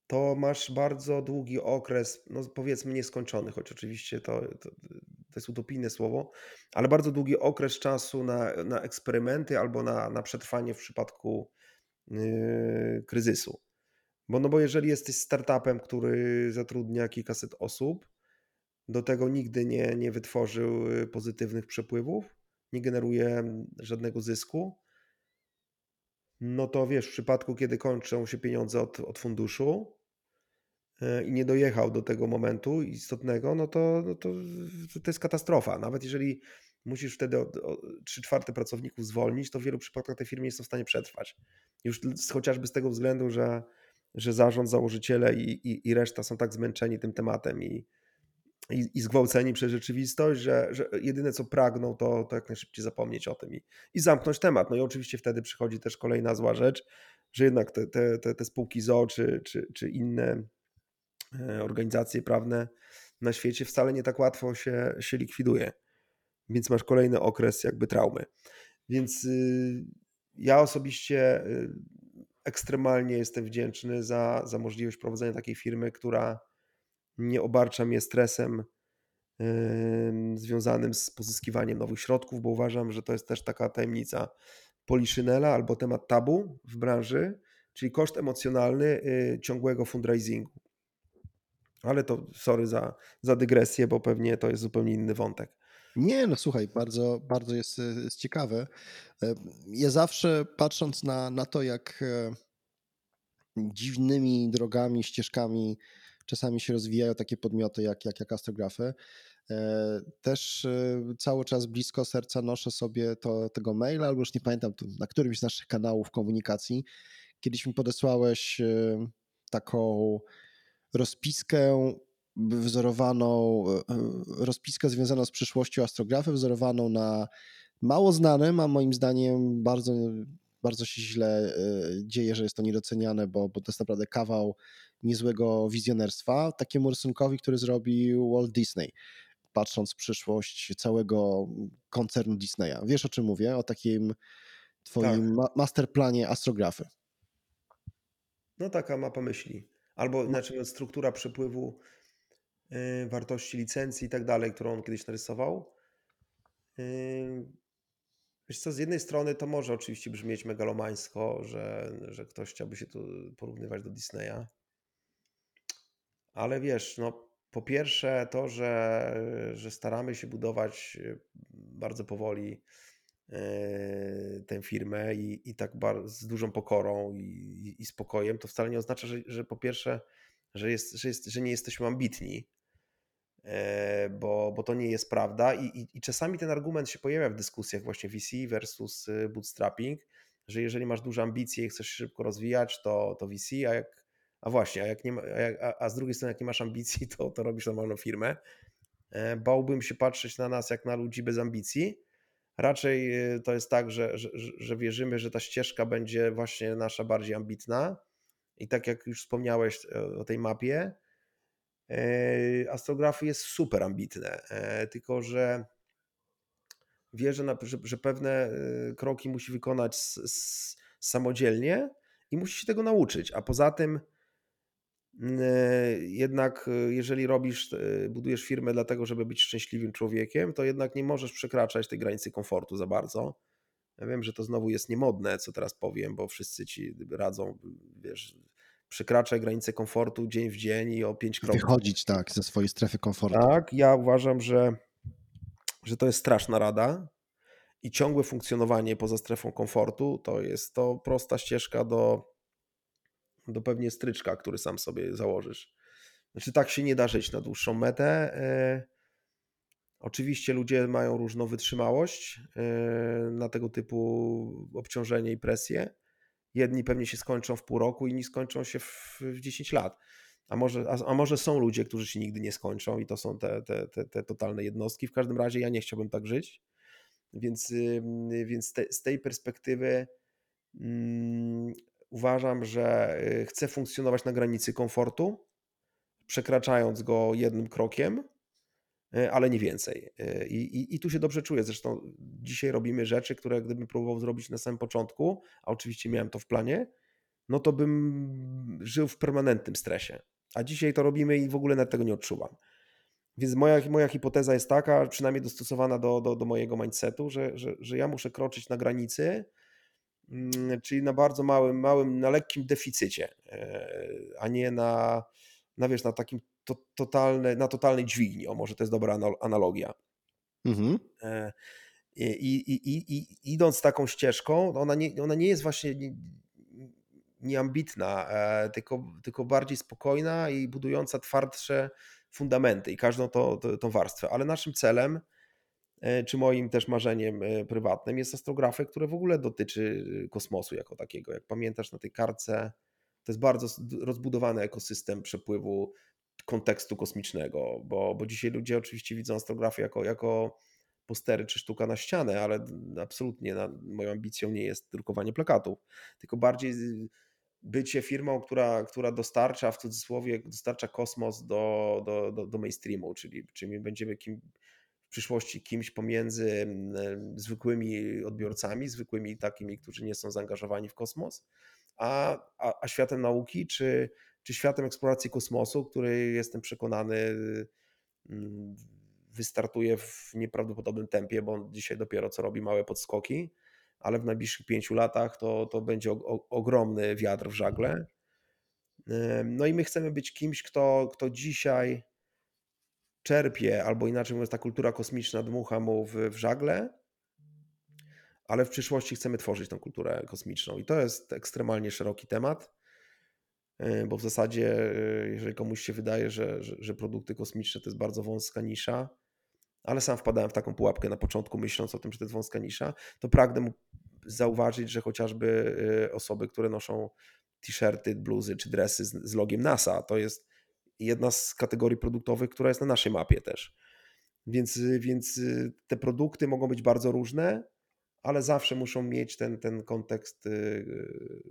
to masz bardzo długi okres, no powiedzmy nieskończony, choć oczywiście to, to, to jest utopijne słowo, ale bardzo długi okres czasu na, na eksperymenty albo na, na przetrwanie w przypadku yy, kryzysu. Bo, no bo jeżeli jesteś startupem, który zatrudnia kilkaset osób, do tego nigdy nie, nie wytworzył y, pozytywnych przepływów, nie generuje żadnego zysku, no to wiesz, w przypadku, kiedy kończą się pieniądze od, od funduszu, i nie dojechał do tego momentu istotnego, no to, no to, to jest katastrofa. Nawet jeżeli musisz wtedy 3 czwarte pracowników zwolnić, to w wielu przypadkach te firmy nie są w stanie przetrwać. Już chociażby z tego względu, że że zarząd, założyciele i, i, i reszta są tak zmęczeni tym tematem i, i, i zgwałceni przez rzeczywistość, że, że jedyne co pragną, to, to jak najszybciej zapomnieć o tym i, i zamknąć temat. No i oczywiście wtedy przychodzi też kolejna zła rzecz, że jednak te, te, te, te spółki ZO czy, czy, czy inne e, organizacje prawne na świecie wcale nie tak łatwo się, się likwiduje. Więc masz kolejny okres jakby traumy. Więc y, ja osobiście y, ekstremalnie jestem wdzięczny za, za możliwość prowadzenia takiej firmy, która nie obarcza mnie stresem związanym z pozyskiwaniem nowych środków, bo uważam, że to jest też taka tajemnica Poliszynela albo temat tabu w branży, czyli koszt emocjonalny yy, ciągłego fundraisingu. Ale to sorry za, za dygresję, bo pewnie to jest zupełnie inny wątek. Nie, no słuchaj, bardzo, bardzo jest, jest ciekawe. E, ja zawsze patrząc na, na to, jak e, dziwnymi drogami, ścieżkami czasami się rozwijają takie podmioty jak, jak, jak astrografy, e, też cały czas blisko serca noszę sobie to, tego maila, albo już nie pamiętam, na którymś z naszych kanałów komunikacji. Kiedyś mi podesłałeś taką rozpiskę wzorowaną, e, rozpiskę związaną z przyszłością astrografy, wzorowaną na mało znanym, a moim zdaniem bardzo, bardzo się źle e, dzieje, że jest to niedoceniane, bo, bo to jest naprawdę kawał niezłego wizjonerstwa, takiemu rysunkowi, który zrobił Walt Disney, patrząc w przyszłość całego koncernu Disneya. Wiesz o czym mówię? O takim twoim tak. masterplanie astrografy. No taka mapa myśli. Albo znaczy struktura przepływu Y, wartości licencji i tak dalej, którą on kiedyś narysował. Y, wiesz co, z jednej strony to może oczywiście brzmieć megalomańsko, że, że ktoś chciałby się tu porównywać do Disneya, ale wiesz, no po pierwsze to, że, że staramy się budować y, bardzo powoli tę firmę i, i tak z dużą pokorą i, i, spokojem, to wcale nie oznacza, że, że po pierwsze, że, jest, że, jest, że nie jesteśmy ambitni, E, bo, bo to nie jest prawda I, i, i czasami ten argument się pojawia w dyskusjach właśnie VC versus y, bootstrapping, że jeżeli masz duże ambicje i chcesz się szybko rozwijać, to, to VC, a jak, a właśnie, a, jak nie ma, a, a z drugiej strony jak nie masz ambicji, to, to robisz normalną firmę. E, bałbym się patrzeć na nas jak na ludzi bez ambicji. Raczej y, to jest tak, że, że, że wierzymy, że ta ścieżka będzie właśnie nasza bardziej ambitna. I tak jak już wspomniałeś e, o tej mapie, E, astrografy jest super ambitne, e, tylko że wie, że, że, pewne e, kroki musi wykonać samodzielnie i musi się tego nauczyć. A poza tym, jednak, jeżeli robisz, budujesz firmę dlatego, żeby być szczęśliwym człowiekiem, to jednak nie możesz przekraczać tej granicy komfortu za bardzo. Ja wiem, że to znowu jest niemodne, co teraz powiem, bo wszyscy ci radzą, wiesz, przekraczać granice komfortu dzień w dzień i o 5 kroków. Wychodzić tak ze swojej strefy komfortu. Tak, ja uważam, że, że to jest straszna rada i ciągłe funkcjonowanie poza strefą komfortu to jest to prosta ścieżka do, do pewnie stryczka, który sam sobie założysz. Znaczy tak się nie da żyć na dłuższą metę. E, oczywiście ludzie mają różną wytrzymałość e, na tego typu obciążenie i presję Jedni pewnie się skończą w pół roku, inni skończą się w, w 10 lat. A może, a, a, może są ludzie, którzy się nigdy nie skończą i to są te, te, te, te totalne jednostki. W każdym razie ja nie chciałbym tak żyć. Więc, więc te, z tej perspektywy um, uważam, że y, chcę funkcjonować na granicy komfortu, przekraczając go jednym krokiem E, ale nie więcej. E, I, i, I, tu się dobrze czuję. Zresztą dzisiaj robimy rzeczy, które gdybym próbował zrobić na samym początku, a oczywiście miałem to w planie, no to bym żył w permanentnym stresie. A dzisiaj to robimy i w ogóle nawet tego nie odczuwam. Więc moja, moja hipoteza jest taka, przynajmniej dostosowana do, do, do mojego mindsetu, że, że, że ja muszę kroczyć na granicy, czyli na bardzo małym, małym, na lekkim deficycie, e, a nie na, na wiesz, na takim to, totalne, na totalnej dźwigni. O, może to jest dobra analogia. Mhm. E, I, i, i, I, idąc taką ścieżką, ona nie, ona nie jest właśnie nieambitna, nie tylko, tylko bardziej spokojna i budująca twardsze fundamenty i każdą to, to, tą warstwę. Ale naszym celem, e, czy moim też marzeniem e, prywatnym jest astrografy, które w ogóle dotyczy kosmosu jako takiego. Jak pamiętasz na tej kartce to jest bardzo rozbudowany ekosystem przepływu kontekstu kosmicznego, bo, bo dzisiaj ludzie oczywiście widzą astrografię jako, jako postery czy sztuka na ścianę, ale absolutnie na, moją ambicją nie jest drukowanie plakatów, tylko bardziej bycie firmą, która, która dostarcza w cudzysłowie, dostarcza kosmos do, do, do, do mainstreamu, czyli, czyli będziemy kim, w przyszłości kimś pomiędzy zwykłymi odbiorcami, zwykłymi takimi, którzy nie są zaangażowani w kosmos, a, a, a światem nauki, czy, czy światem eksploracji kosmosu, który jestem przekonany wystartuje w nieprawdopodobnym tempie, bo on dzisiaj dopiero co robi małe podskoki, ale w najbliższych pięciu latach to, to będzie o, o, ogromny wiatr w żagle. No i my chcemy być kimś, kto, kto dzisiaj czerpie, albo inaczej mówiąc, ta kultura kosmiczna dmucha mu w, w żagle, ale w przyszłości chcemy tworzyć tą kulturę kosmiczną. I to jest ekstremalnie szeroki temat, e, bo w zasadzie, e, jeżeli komuś się wydaje, że, że, że produkty kosmiczne to jest bardzo wąska nisza, ale sam wpadałem w taką pułapkę na początku, myśląc o tym, że to jest wąska nisza, to pragnę zauważyć, że chociażby y, osoby, które noszą t-shirty, bluzy czy dresy z, z logiem NASA, to jest jedna z kategorii produktowych, która jest na naszej mapie też. Więc, y, więc y, te produkty mogą być bardzo różne, ale zawsze muszą mieć ten, ten kontekst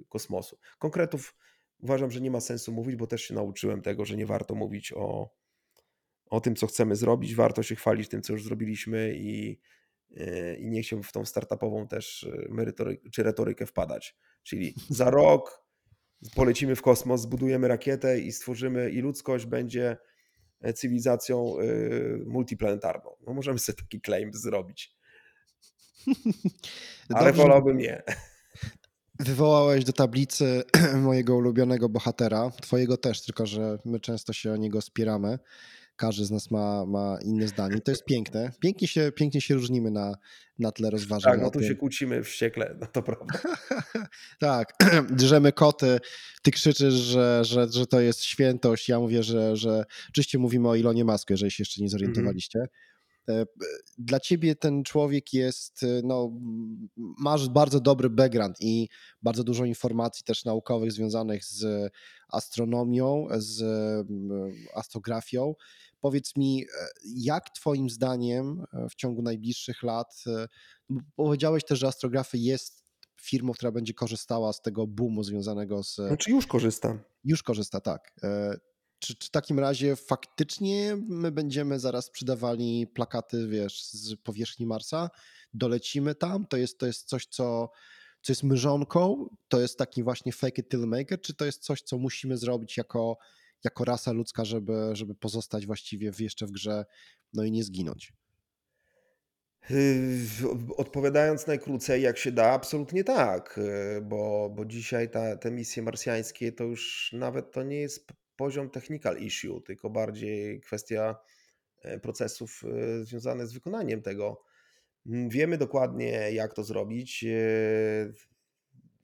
kosmosu. Konkretów uważam, że nie ma sensu mówić, bo też się nauczyłem tego, że nie warto mówić o, o tym, co chcemy zrobić. Warto się chwalić tym, co już zrobiliśmy i, i nie chciałbym w tą startupową też czy retorykę wpadać. Czyli za rok polecimy w kosmos, zbudujemy rakietę i stworzymy, i ludzkość będzie e, cywilizacją multiplanetarną. No możemy sobie taki claim zrobić. Ale Dobrze. wolałbym nie. Wywołałeś do tablicy mojego ulubionego bohatera, twojego też, tylko że my często się o niego spieramy każdy z nas ma, ma inne zdanie. To jest piękne. Pięknie się, pięknie się różnimy na, na tle rozważań. Tak, no tu się kłócimy wściekle, no to prawda. tak, drzemy koty, ty krzyczysz, że, że, że to jest świętość, ja mówię, że, że oczywiście mówimy o Ilonie Masku, jeżeli się jeszcze nie zorientowaliście. Mm -hmm. Dla ciebie ten człowiek jest, e, no, masz bardzo dobry background i bardzo dużo informacji też naukowych związanych z astronomią, z astrografią. Powiedz mi, e, jak Twoim zdaniem w ciągu najbliższych lat, powiedziałeś też, że astrografy jest firmą, która będzie korzystała z tego boomu związanego z. Znaczy już korzysta. Już korzysta, tak. Czy, czy w takim razie faktycznie my będziemy zaraz sprzedawali plakaty, wiesz, z powierzchni Marsa? Dolecimy tam? To jest, to jest coś, co, co jest mrzonką? To jest taki właśnie fake it till make it? Czy to jest coś, co musimy zrobić jako, jako rasa ludzka, żeby, żeby pozostać właściwie jeszcze w grze, no i nie zginąć? Yy, odpowiadając najkrócej, jak się da, absolutnie tak, yy, bo, bo dzisiaj ta, te misje marsjańskie to już nawet to nie jest poziom technical issue, tylko bardziej kwestia e, procesów e, związanych z wykonaniem tego. Mm, wiemy dokładnie, jak to zrobić e,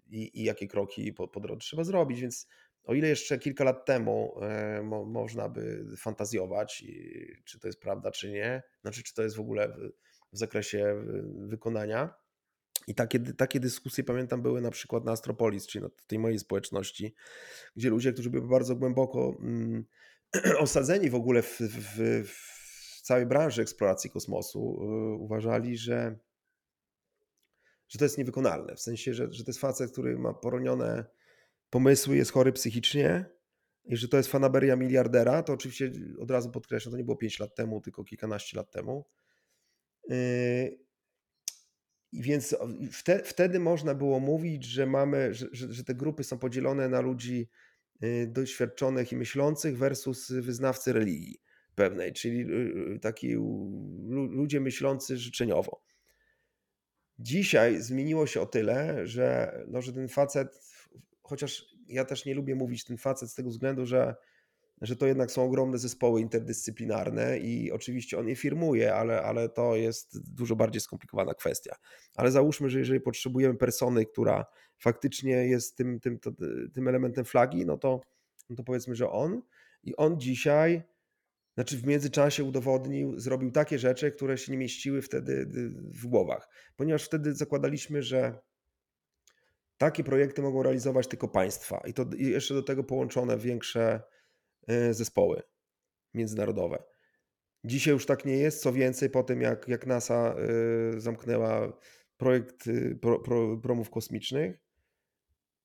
i, i jakie kroki po, po drodze trzeba zrobić, więc o ile jeszcze kilka lat temu mo, można by fantazjować, czy to jest prawda, czy nie, znaczy, czy to jest w ogóle w, w zakresie wykonania, i takie, takie dyskusje, pamiętam, były na przykład na Astropolis, czyli na tej mojej społeczności, gdzie ludzie, którzy byli bardzo głęboko mm, osadzeni w ogóle w, w, w, całej branży eksploracji kosmosu, y, uważali, że, że to jest niewykonalne. W sensie, że, że to jest facet, który ma poronione pomysły, jest chory psychicznie i że to jest fanaberia miliardera. To oczywiście od razu podkreślam, to nie było 5 lat temu, tylko kilkanaście lat temu. Y, i więc wte, wtedy można było mówić, że mamy, że, że, te grupy są podzielone na ludzi y, doświadczonych i myślących versus wyznawcy religii pewnej, czyli y, y, taki ludzie myślący życzeniowo. Dzisiaj zmieniło się o tyle, że, no, że ten facet, chociaż ja też nie lubię mówić ten facet z tego względu, że że to jednak są ogromne zespoły interdyscyplinarne i oczywiście on je firmuje, ale, ale to jest dużo bardziej skomplikowana kwestia. Ale załóżmy, że jeżeli potrzebujemy persony, która faktycznie jest tym, tym, to, tym elementem flagi, no to, no to powiedzmy, że on. I on dzisiaj, znaczy w międzyczasie udowodnił, zrobił takie rzeczy, które się nie mieściły wtedy w głowach, ponieważ wtedy zakładaliśmy, że takie projekty mogą realizować tylko państwa. I to jeszcze do tego połączone większe y, zespoły międzynarodowe. Dzisiaj już tak nie jest. Co więcej, po tym jak, jak NASA y, zamknęła projekt pro, pro, promów kosmicznych,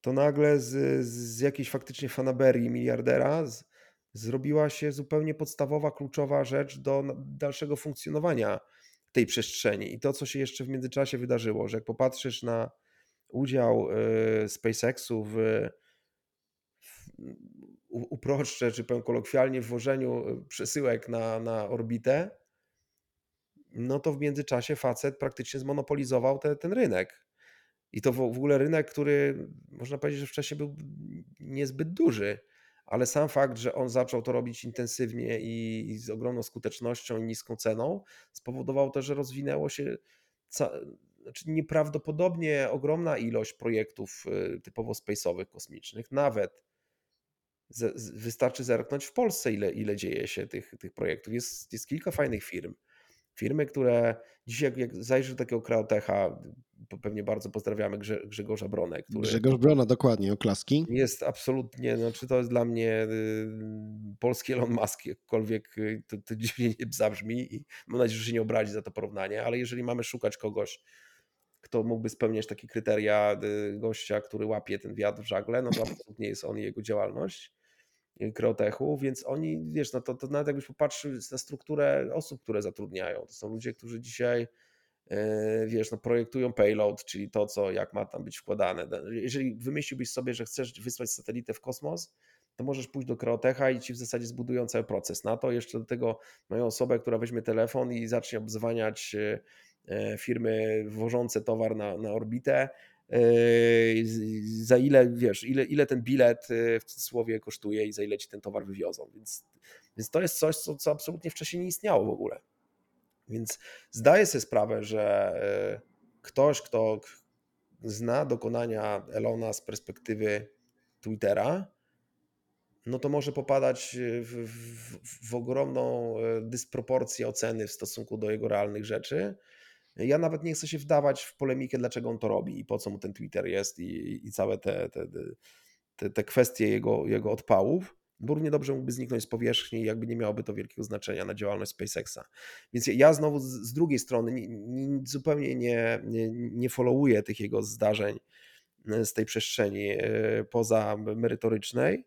to nagle z, z jakiejś faktycznie fanaberii miliardera z, zrobiła się zupełnie podstawowa, kluczowa rzecz do dalszego funkcjonowania tej przestrzeni. I to, co się jeszcze w międzyczasie wydarzyło, że jak popatrzysz na udział SpaceXu w, w uproszczę, czy powiem kolokwialnie, w wożeniu y, przesyłek na, na orbitę, no to w międzyczasie facet praktycznie zmonopolizował te, ten rynek. I to w, ogóle rynek, który można powiedzieć, że wcześniej był niezbyt duży, ale sam fakt, że on zaczął to robić intensywnie i, i z ogromną skutecznością i niską ceną, spowodował też, że rozwinęło się znaczy nieprawdopodobnie ogromna ilość projektów y, typowo space'owych, kosmicznych, nawet wystarczy zerknąć w Polsce, ile, ile dzieje się tych, tych projektów. Jest, jest kilka fajnych firm. Firmy, które dzisiaj, jak, jak zajrzysz do takiego Kreotecha, pewnie bardzo pozdrawiamy Grzegorza Bronę. Który Grzegorz Brona, dokładnie, oklaski. Jest absolutnie, znaczy to jest dla mnie y, polski Elon Musk, jakkolwiek y, to, to dziwnie zabrzmi i mam nadzieję, że się nie obrazi za to porównanie, ale jeżeli mamy szukać kogoś, kto mógłby spełniać takie kryteria y, gościa, który łapie ten wiatr w żagle, no to absolutnie jest on i jego działalność. Kreotechu, więc oni, wiesz, no to, to nawet jakbyś popatrzył na strukturę osób, które zatrudniają, to są ludzie, którzy dzisiaj e, wiesz, no projektują payload, czyli to, co, jak ma tam być wkładane. Jeżeli wymyśliłbyś sobie, że chcesz wysłać satelitę w kosmos, to możesz pójść do Kreotecha i ci w zasadzie zbudują cały proces. Na to jeszcze do tego mają osobę, która weźmie telefon i zacznie obzwaniać e, e, firmy wożące towar na, na orbitę za ile, wiesz, ile, ile ten bilet yy, w cudzysłowie kosztuje i za ile ci ten towar wywiozą. Więc, więc to jest coś, co, co absolutnie wcześniej nie istniało w ogóle. Więc zdaję sobie sprawę, że yy, ktoś, kto zna dokonania Elona z perspektywy Twittera, no to może popadać w, w, w ogromną dysproporcję oceny w stosunku do jego realnych rzeczy ja nawet nie chcę się wdawać w polemikę, dlaczego on to robi i po co mu ten Twitter jest i, i całe te, te, te, te kwestie jego, jego odpałów, bo równie dobrze mógłby zniknąć z powierzchni jakby nie miałoby to wielkiego znaczenia na działalność SpaceXa. Więc ja znowu z, z drugiej strony nie, nie, zupełnie nie, nie, nie followuję tych jego zdarzeń e, z tej przestrzeni e, poza merytorycznej,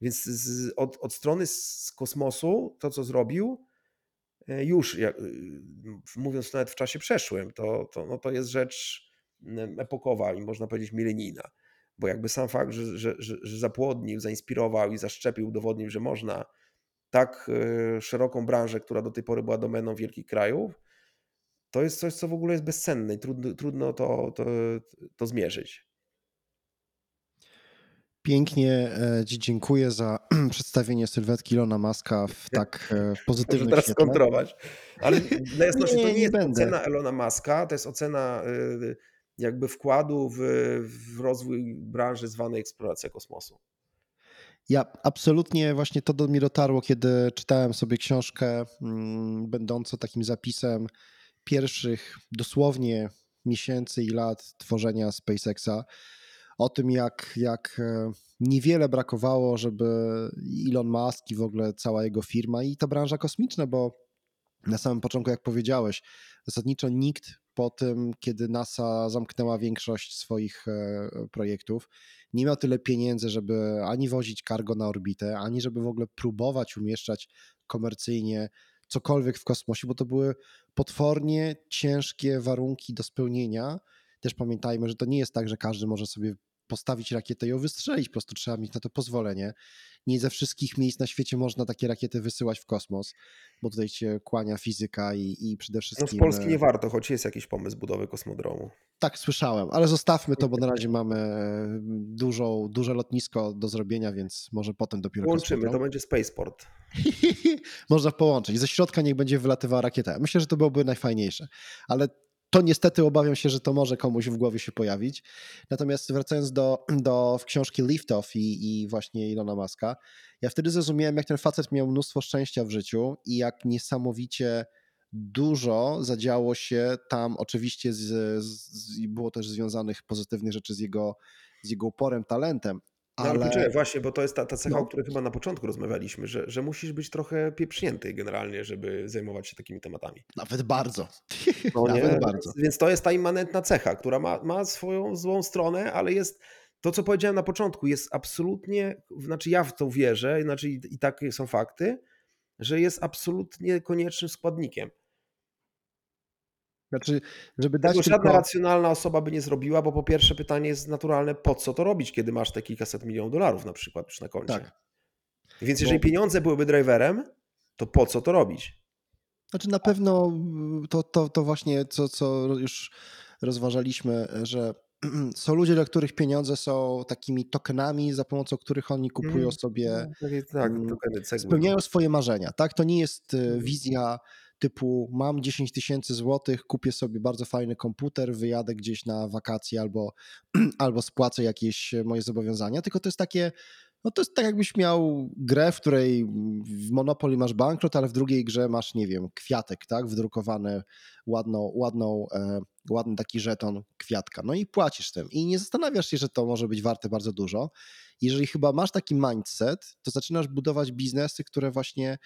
więc z, od, od strony z kosmosu to, co zrobił, już, jak, y, mówiąc nawet w czasie przeszłym, to, to, no to jest rzecz epokowa i można powiedzieć milenijna. Bo jakby sam fakt, że, że, że, że zapłodnił, zainspirował i zaszczepił, udowodnił, że można tak e, szeroką branżę, która do tej pory była domeną wielkich krajów, to jest coś, co w ogóle jest bezcenne i trudno, trudno to, to, to zmierzyć. Pięknie e, Ci dziękuję za przedstawienie sylwetki Ilona Maska w tak e, pozytywnym teraz świetle. skontrować. Ale dla jasności, to nie, nie jest będę. ocena Elona Maska, to jest ocena e, jakby wkładu w, w rozwój branży zwanej eksploracja kosmosu. Ja absolutnie właśnie to do mnie dotarło, kiedy czytałem sobie książkę mm, będącą takim zapisem pierwszych dosłownie miesięcy i lat tworzenia SpaceXa o tym, jak, jak e, niewiele brakowało, żeby Elon Musk i w ogóle cała jego firma i ta branża kosmiczna, bo na samym początku, jak powiedziałeś, zasadniczo nikt po tym, kiedy NASA zamknęła większość swoich e, projektów, nie miał tyle pieniędzy, żeby ani wozić cargo na orbitę, ani żeby w ogóle próbować umieszczać komercyjnie cokolwiek w kosmosie, bo to były potwornie ciężkie warunki do spełnienia. Też pamiętajmy, że to nie jest tak, że każdy może sobie postawić rakietę i ją wystrzelić, po prostu trzeba mieć na to pozwolenie. Nie ze wszystkich miejsc na świecie można takie rakiety wysyłać w kosmos, bo tutaj się kłania fizyka i, i przede wszystkim... No w Polsce nie warto, choć jest jakiś pomysł budowy kosmodromu. Tak, słyszałem, ale zostawmy to, bo na razie mamy e, dużo, duże lotnisko do zrobienia, więc może potem dopiero Łączymy, kosmodrom. to będzie spaceport. Można połączyć. Ze środka niech będzie wylatywała rakieta. Myślę, że to byłoby najfajniejsze, ale to niestety obawiam się, że to może komuś w głowie się pojawić. Natomiast wracając do, do książki Lift Off i, i właśnie Ilona Maska, ja wtedy zrozumiałem, jak ten facet miał mnóstwo szczęścia w życiu i jak niesamowicie dużo zadziało się tam, oczywiście z, z, było też związanych pozytywnych rzeczy z jego, z jego uporem, talentem, ale... No ale poczekaj, właśnie, bo to jest ta, ta cecha, no. o której chyba na początku rozmawialiśmy, że, że musisz być trochę pieprznięty generalnie, żeby zajmować się takimi tematami. Nawet bardzo. No Nawet bardzo. Więc to jest ta immanentna cecha, która ma, ma swoją złą stronę, ale jest to, co powiedziałem na początku, jest absolutnie, znaczy ja w to wierzę, znaczy i, i takie są fakty, że jest absolutnie koniecznym składnikiem. Znaczy, żeby dać Tego tylko... żadna racjonalna osoba by nie zrobiła, bo po pierwsze pytanie jest naturalne, po co to robić, kiedy masz te kilkaset milionów dolarów na przykład już na koncie. Tak. Więc jeżeli bo... pieniądze byłyby driverem, to po co to robić? Znaczy na pewno to, to, to właśnie, co, co już rozważaliśmy, że są ludzie, dla których pieniądze są takimi tokenami, za pomocą których oni kupują mm, sobie, no, tak, tak, mm, spełniają swoje marzenia. Tak? To nie jest e, mhm. wizja typu mam 10 tysięcy złotych, kupię sobie bardzo fajny komputer, wyjadę gdzieś na wakacje albo, albo spłacę jakieś moje zobowiązania, tylko to jest takie no to jest tak jakbyś miał grę, w której w Monopoly masz bankrot, ale w drugiej grze masz, nie wiem, kwiatek, tak, wydrukowany, ładną, ładną, e, ładny taki żeton kwiatka. No i płacisz tym i nie zastanawiasz się, że to może być warte bardzo dużo. Jeżeli chyba masz taki mindset, to zaczynasz budować biznesy, które właśnie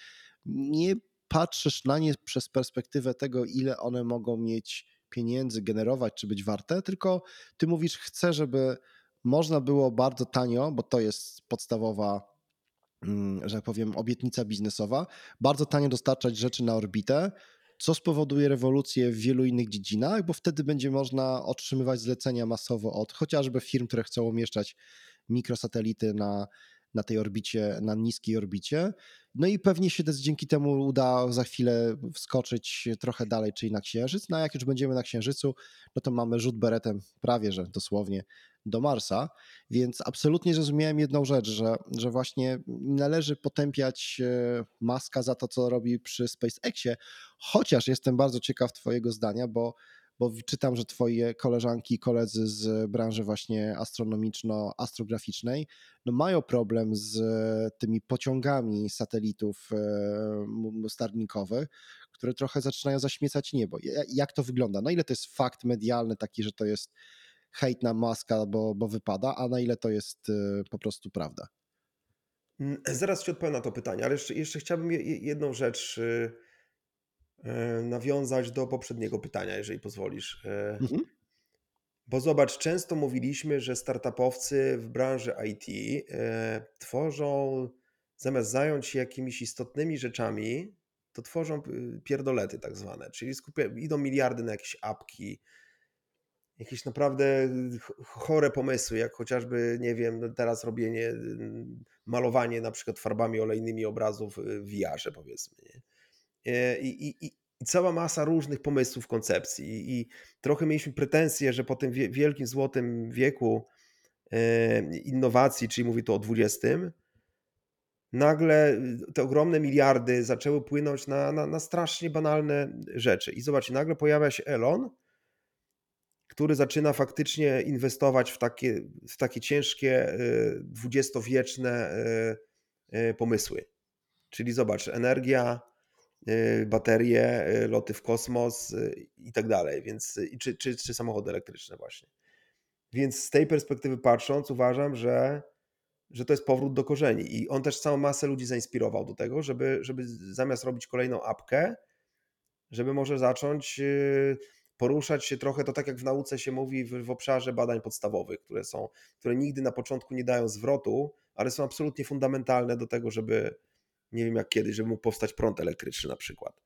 nie patrzysz na nie przez perspektywę tego, ile one mogą mieć pieniędzy, generować czy być warte, tylko ty mówisz, chcę, żeby można było bardzo tanio, bo to jest podstawowa, mm, że tak powiem, obietnica biznesowa, bardzo tanio dostarczać rzeczy na orbitę, co spowoduje rewolucję w wielu innych dziedzinach, bo wtedy będzie można otrzymywać zlecenia masowo od chociażby firm, które chcą umieszczać mikrosatelity na, na tej orbicie, na niskiej orbicie. No i pewnie się też dzięki temu uda za chwilę wskoczyć trochę dalej, czyli na Księżyc. No a jak już będziemy na Księżycu, no to mamy rzut beretem prawie, że dosłownie do Marsa, więc absolutnie zrozumiałem jedną rzecz, że, że właśnie należy potępiać e, Maska za to, co robi przy SpaceXie, chociaż jestem bardzo ciekaw Twojego zdania, bo bo czytam, że twoje koleżanki i koledzy z branży właśnie astronomiczno-astrograficznej no mają problem z tymi pociągami satelitów e, starnikowych, które trochę zaczynają zaśmiecać niebo. Jak to wygląda? Na ile to jest fakt medialny taki, że to jest hejt na Maska, bo, bo wypada, a na ile to jest y, po prostu prawda? Mm, zaraz Ci odpowiem na to pytanie, ale jeszcze, jeszcze chciałbym jedną rzecz y, nawiązać do poprzedniego pytania, jeżeli pozwolisz. Mhm. Bo zobacz, często mówiliśmy, że startupowcy w branży IT tworzą, zamiast zająć się jakimiś istotnymi rzeczami, to tworzą pierdolety tak zwane, czyli skupia, idą miliardy na jakieś apki, jakieś naprawdę chore pomysły, jak chociażby, nie wiem, teraz robienie, malowanie na przykład farbami olejnymi obrazów w VR-ze powiedzmy. Nie? E, I, i, i, cała masa różnych pomysłów, koncepcji. I, trochę mieliśmy pretensje, że po tym wielkim złotym wieku e, innowacji, czyli mówię tu o XX, nagle te ogromne miliardy zaczęły płynąć na, na, na strasznie banalne rzeczy. I zobacz, nagle pojawia się Elon, który zaczyna faktycznie inwestować w takie, w takie ciężkie, y, dwudziestowieczne pomysły. Czyli zobacz, energia, baterie, loty w kosmos i tak dalej, więc czy, czy, czy samochody elektryczne właśnie. Więc z tej perspektywy patrząc, uważam, że, że to jest powrót do korzeni. I on też całą masę ludzi zainspirował do tego, żeby, żeby zamiast robić kolejną apkę, żeby może zacząć poruszać się trochę, to tak jak w nauce się mówi w, w obszarze badań podstawowych, które są, które nigdy na początku nie dają zwrotu, ale są absolutnie fundamentalne do tego, żeby, nie wiem jak kiedyś, żeby mógł powstać prąd elektryczny na przykład.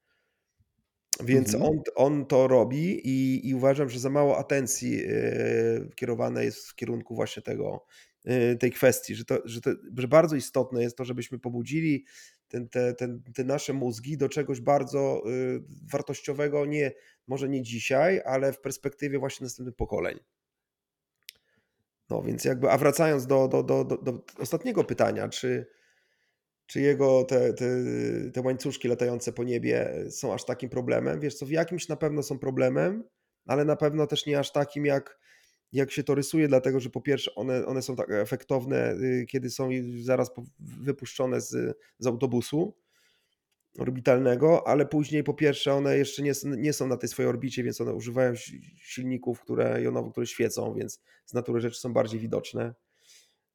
Więc mhm. on, on to robi i, i uważam, że za mało atencji yy, kierowane jest w kierunku właśnie tego, yy, tej kwestii, że, to, że, to, że bardzo istotne jest to, żebyśmy pobudzili ten, te, ten, te nasze mózgi do czegoś bardzo yy, wartościowego, nie, może nie dzisiaj, ale w perspektywie właśnie następnych pokoleń. No więc jakby, a wracając do, do, do, do, do ostatniego pytania, czy, czy jego te, te, te łańcuszki latające po niebie są aż takim problemem? Wiesz co, w jakimś na pewno są problemem, ale na pewno też nie aż takim, jak, jak się to rysuje, dlatego że po pierwsze one, one są tak efektowne, y, kiedy są zaraz wypuszczone z, z autobusu, orbitalnego, ale później po pierwsze one jeszcze nie, nie są na tej swojej orbicie, więc one używają silników, które jonowo, które świecą, więc z natury rzeczy są bardziej widoczne.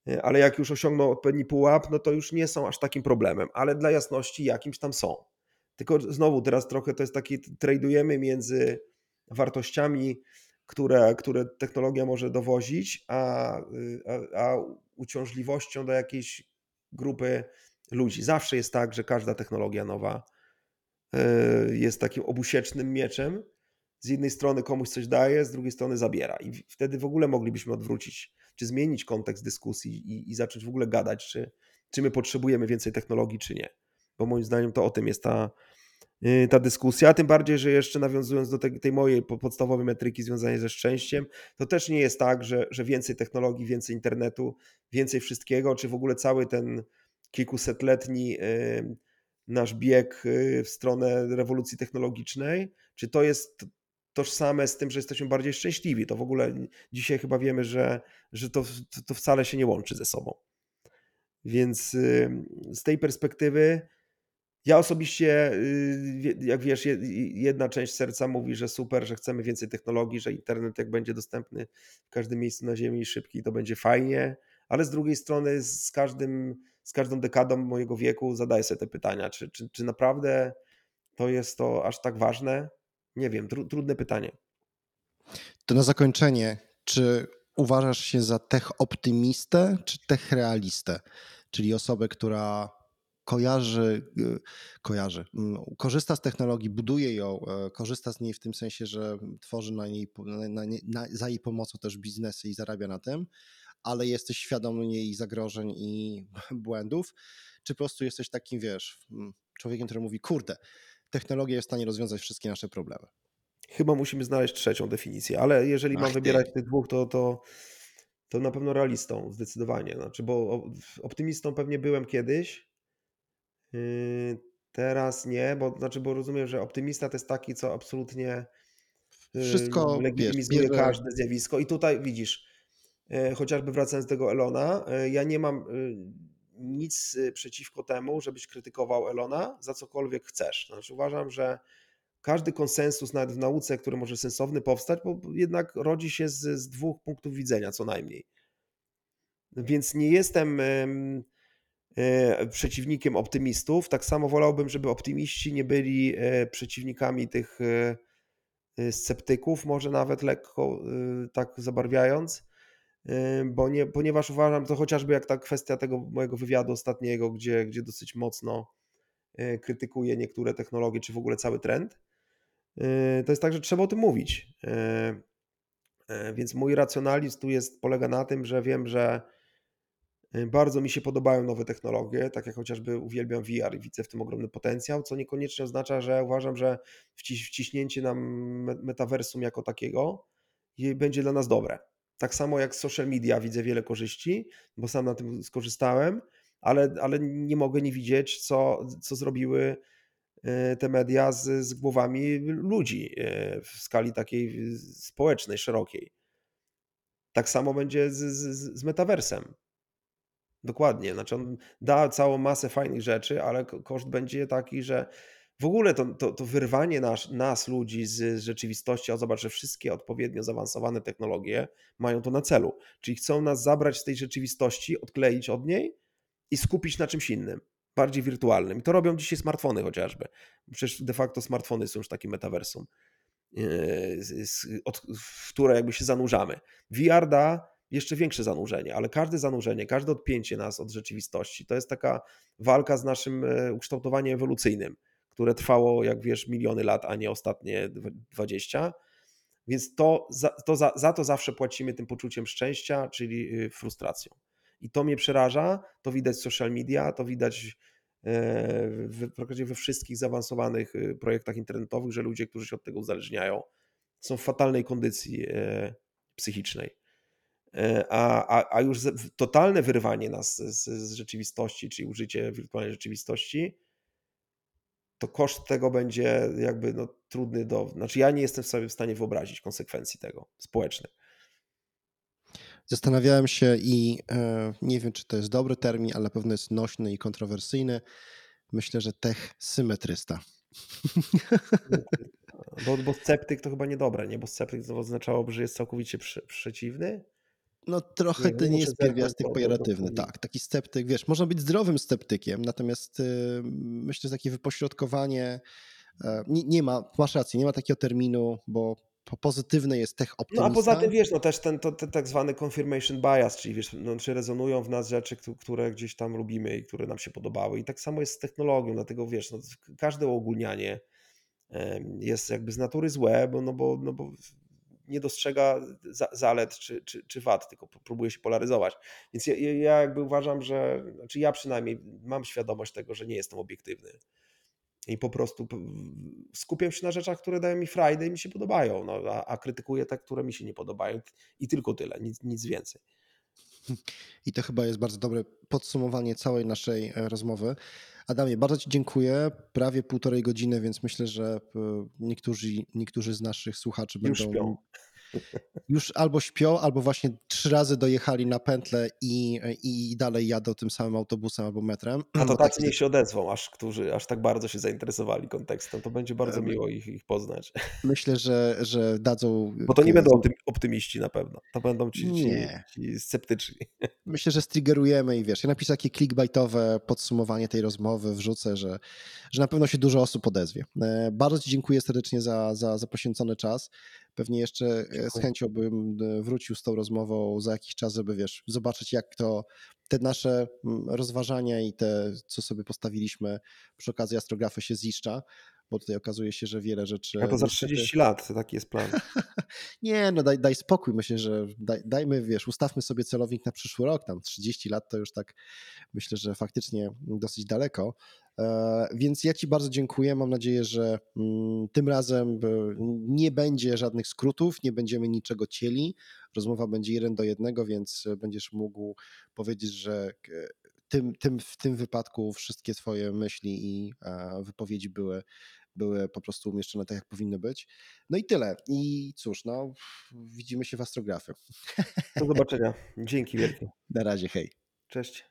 E, ale jak już osiągną odpowiedni pułap, no to już nie są aż takim problemem, ale dla jasności jakimś tam są. Tylko znowu teraz trochę to jest taki, tradujemy między wartościami, które, które technologia może dowozić, a, a, a uciążliwością do jakiejś grupy ludzi. Zawsze jest tak, że każda technologia nowa e, jest takim obusiecznym mieczem. Z jednej strony komuś coś daje, z drugiej strony zabiera. I wtedy w ogóle moglibyśmy odwrócić, czy zmienić kontekst dyskusji i, i zacząć w ogóle gadać, czy, czy my potrzebujemy więcej technologii, czy nie. Bo moim zdaniem to o tym jest ta, y, ta dyskusja. Tym bardziej, że jeszcze nawiązując do tej, tej mojej podstawowej metryki związanej ze szczęściem, to też nie jest tak, że, że więcej technologii, więcej internetu, więcej wszystkiego, czy w ogóle cały ten kilkusetletni nasz bieg y, w stronę rewolucji technologicznej, czy to jest tożsame z tym, że jesteśmy bardziej szczęśliwi. To w ogóle dzisiaj chyba wiemy, że, że to, to wcale się nie łączy ze sobą. Więc z tej perspektywy ja osobiście, y, jak wiesz, jedna część serca mówi, że super, że chcemy więcej technologii, że internet jak będzie dostępny w każdym miejscu na Ziemi szybki, to będzie fajnie, ale z drugiej strony z każdym z każdą dekadą mojego wieku zadaję sobie te pytania, czy, czy, czy naprawdę to jest to aż tak ważne? Nie wiem, tru, trudne pytanie. To na zakończenie, czy uważasz się za tech optymistę, czy tech realistę? Czyli osobę, która kojarzy, y, kojarzy, mm, korzysta z technologii, buduje ją, e, korzysta z niej w tym sensie, że tworzy na niej, na, na, za jej pomocą też biznesy i zarabia na tym, ale jesteś świadomy jej zagrożeń i błędów, czy po prostu jesteś takim, wiesz, mm, człowiekiem, który mówi, kurde, technologia jest w stanie rozwiązać wszystkie nasze problemy. Chyba musimy znaleźć trzecią definicję, ale jeżeli Ach, mam wybierać ty. tych dwóch, to, to, to na pewno realistą, zdecydowanie. Znaczy, bo optymistą pewnie byłem kiedyś, yy, teraz nie, bo, znaczy, bo rozumiem, że optymista to jest taki, co absolutnie yy, wszystko legitymizuje wiesz, każde zjawisko. I tutaj widzisz, E, chociażby wracając do tego Elona, ja nie mam nic przeciwko temu, żebyś krytykował Elona za cokolwiek chcesz. Znaczy uważam, że każdy konsensus, nawet w nauce, który może sensowny powstać, bo jednak rodzi się z, z dwóch punktów widzenia co najmniej. Więc nie jestem przeciwnikiem optymistów. Tak samo wolałbym, żeby optymiści nie byli przeciwnikami tych sceptyków, może nawet lekko tak zabarwiając bo nie, ponieważ uważam to chociażby jak ta kwestia tego mojego wywiadu ostatniego, gdzie, gdzie dosyć mocno e, krytykuję niektóre technologie, czy w ogóle cały trend, e, to jest tak, że trzeba o tym mówić. Więc mój racjonalizm tu jest, polega na tym, że wiem, że bardzo mi się podobają nowe technologie, tak jak chociażby uwielbiam VR i widzę w tym ogromny potencjał, co niekoniecznie oznacza, że uważam, że wciśnięcie nam metaversum jako takiego będzie dla nas dobre. Tak samo jak z social media widzę wiele korzyści, bo sam na tym skorzystałem, ale, ale nie mogę nie widzieć, co, co zrobiły e, te media z, z głowami ludzi e, w skali takiej społecznej, szerokiej. Tak samo będzie z, z, z metaversem. Dokładnie. Znaczy on da całą masę fajnych rzeczy, ale koszt będzie taki, że w ogóle to, to, to wyrwanie nas, nas, ludzi z rzeczywistości, a zobacz, że wszystkie odpowiednio zaawansowane technologie mają to na celu. Czyli chcą nas zabrać z tej rzeczywistości, odkleić od niej i skupić na czymś innym, bardziej wirtualnym. I to robią dzisiaj smartfony chociażby. Przecież de facto smartfony są już takim metaversum, yy, w które jakby się zanurzamy. VR da jeszcze większe zanurzenie, ale każde zanurzenie, każde odpięcie nas od rzeczywistości to jest taka walka z naszym e, ukształtowaniem ewolucyjnym które trwało, jak wiesz, miliony lat, a nie ostatnie 20. Więc to, za, to za, za to zawsze płacimy tym poczuciem szczęścia, czyli y, frustracją. I to mnie przeraża, to widać w social media, to widać e, w, w we wszystkich zaawansowanych y, projektach internetowych, że ludzie, którzy się od tego uzależniają, są w fatalnej kondycji e, psychicznej. E, a, a, a już totalne wyrwanie nas z, z rzeczywistości, czyli użycie wirtualnej rzeczywistości, to koszt tego będzie jakby no, trudny do. Znaczy, ja nie jestem sobie w stanie wyobrazić konsekwencji tego społecznych. Zastanawiałem się i e, nie wiem, czy to jest dobry termin, ale na pewno jest nośny i kontrowersyjny. myślę, że tech symetrysta. Bo, bo sceptyk to chyba niedobre, nie? Bo sceptyk to oznaczałoby, że jest całkowicie przy, przeciwny. No trochę Nie to nie jest pierwiastek pejoratywny, Biblii. tak. Taki sceptyk, wiesz, można być zdrowym sceptykiem, natomiast y, myślę, że takie wypośrodkowanie, e, nie, nie ma, masz rację, nie ma takiego terminu, bo po- pozytywny jest tech No optymista. a poza tym wiesz, no też ten, to, ten tak zwany confirmation bias, czyli wiesz, no, czy rezonują w nas rzeczy, któ- które gdzieś tam lubimy i które nam się podobały. I tak samo jest z technologią, dlatego wiesz, no, każde uogólnianie jest jakby z natury złe, bo, no bo, no bo nie dostrzega za, zalet czy, czy, czy wad, tylko próbuje się polaryzować. Więc ja, ja ja jakby uważam, że, znaczy ja przynajmniej mam świadomość tego, że nie jestem obiektywny. I po prostu skupiam się na rzeczach, które dają mi frajdę i mi się podobają, no, a, a krytykuję te, które mi się nie podobają. I tylko tyle, nic, nic więcej. I to chyba jest bardzo dobre podsumowanie całej naszej e, rozmowy. Adamie, bardzo Ci dziękuję. Prawie półtorej godziny, więc myślę, że e, niektórzy, niektórzy z naszych słuchaczy Już będą śpią. Już albo śpią, albo właśnie trzy razy dojechali na pętlę i, i dalej jadą tym samym autobusem albo metrem. A to tacy taki- niech się odezwą, aż, którzy aż tak bardzo się zainteresowali kontekstem. To będzie bardzo miło ich, ich poznać. Myślę, że, że dadzą. Bo to nie będą optym- optymiści na pewno. To będą ci, ci, ci sceptyczni. Myślę, że striggerujemy i wiesz, ja napiszę takie clickbaitowe podsumowanie tej rozmowy, wrzucę, że, że na pewno się dużo osób odezwie. E, Bardzo Ci dziękuję serdecznie za, za, za poświęcony czas. Pewnie jeszcze e, z chęcią bym e, wrócił z tą rozmową za jakiś czas, żeby wiesz, zobaczyć jak to te nasze mm, rozważania i te, co sobie postawiliśmy przy okazji astrografy się ziszcza, bo tutaj okazuje się, że wiele rzeczy... A to za niestety- 30 lat, taki jest plan. nie, no daj, daj spokój. Myślę, że daj, dajmy, wiesz, ustawmy sobie celownik na przyszły rok. Tam 30 lat to już tak myślę, że faktycznie dosyć daleko. E, Więc ja Ci bardzo dziękuję. Mam nadzieję, że mm, tym razem e, nie będzie żadnych skrótów, nie będziemy niczego cieli. Rozmowa będzie jeden do jednego, więc e, będziesz mógł powiedzieć, że tym, tym, w tym wypadku wszystkie Twoje myśli i wypowiedzi były, były po prostu umieszczone tak, jak powinny być. No i tyle. I cóż, no, widzimy się w astrografie. Do zobaczenia. Dzięki wielkie. Na razie, hej. Cześć.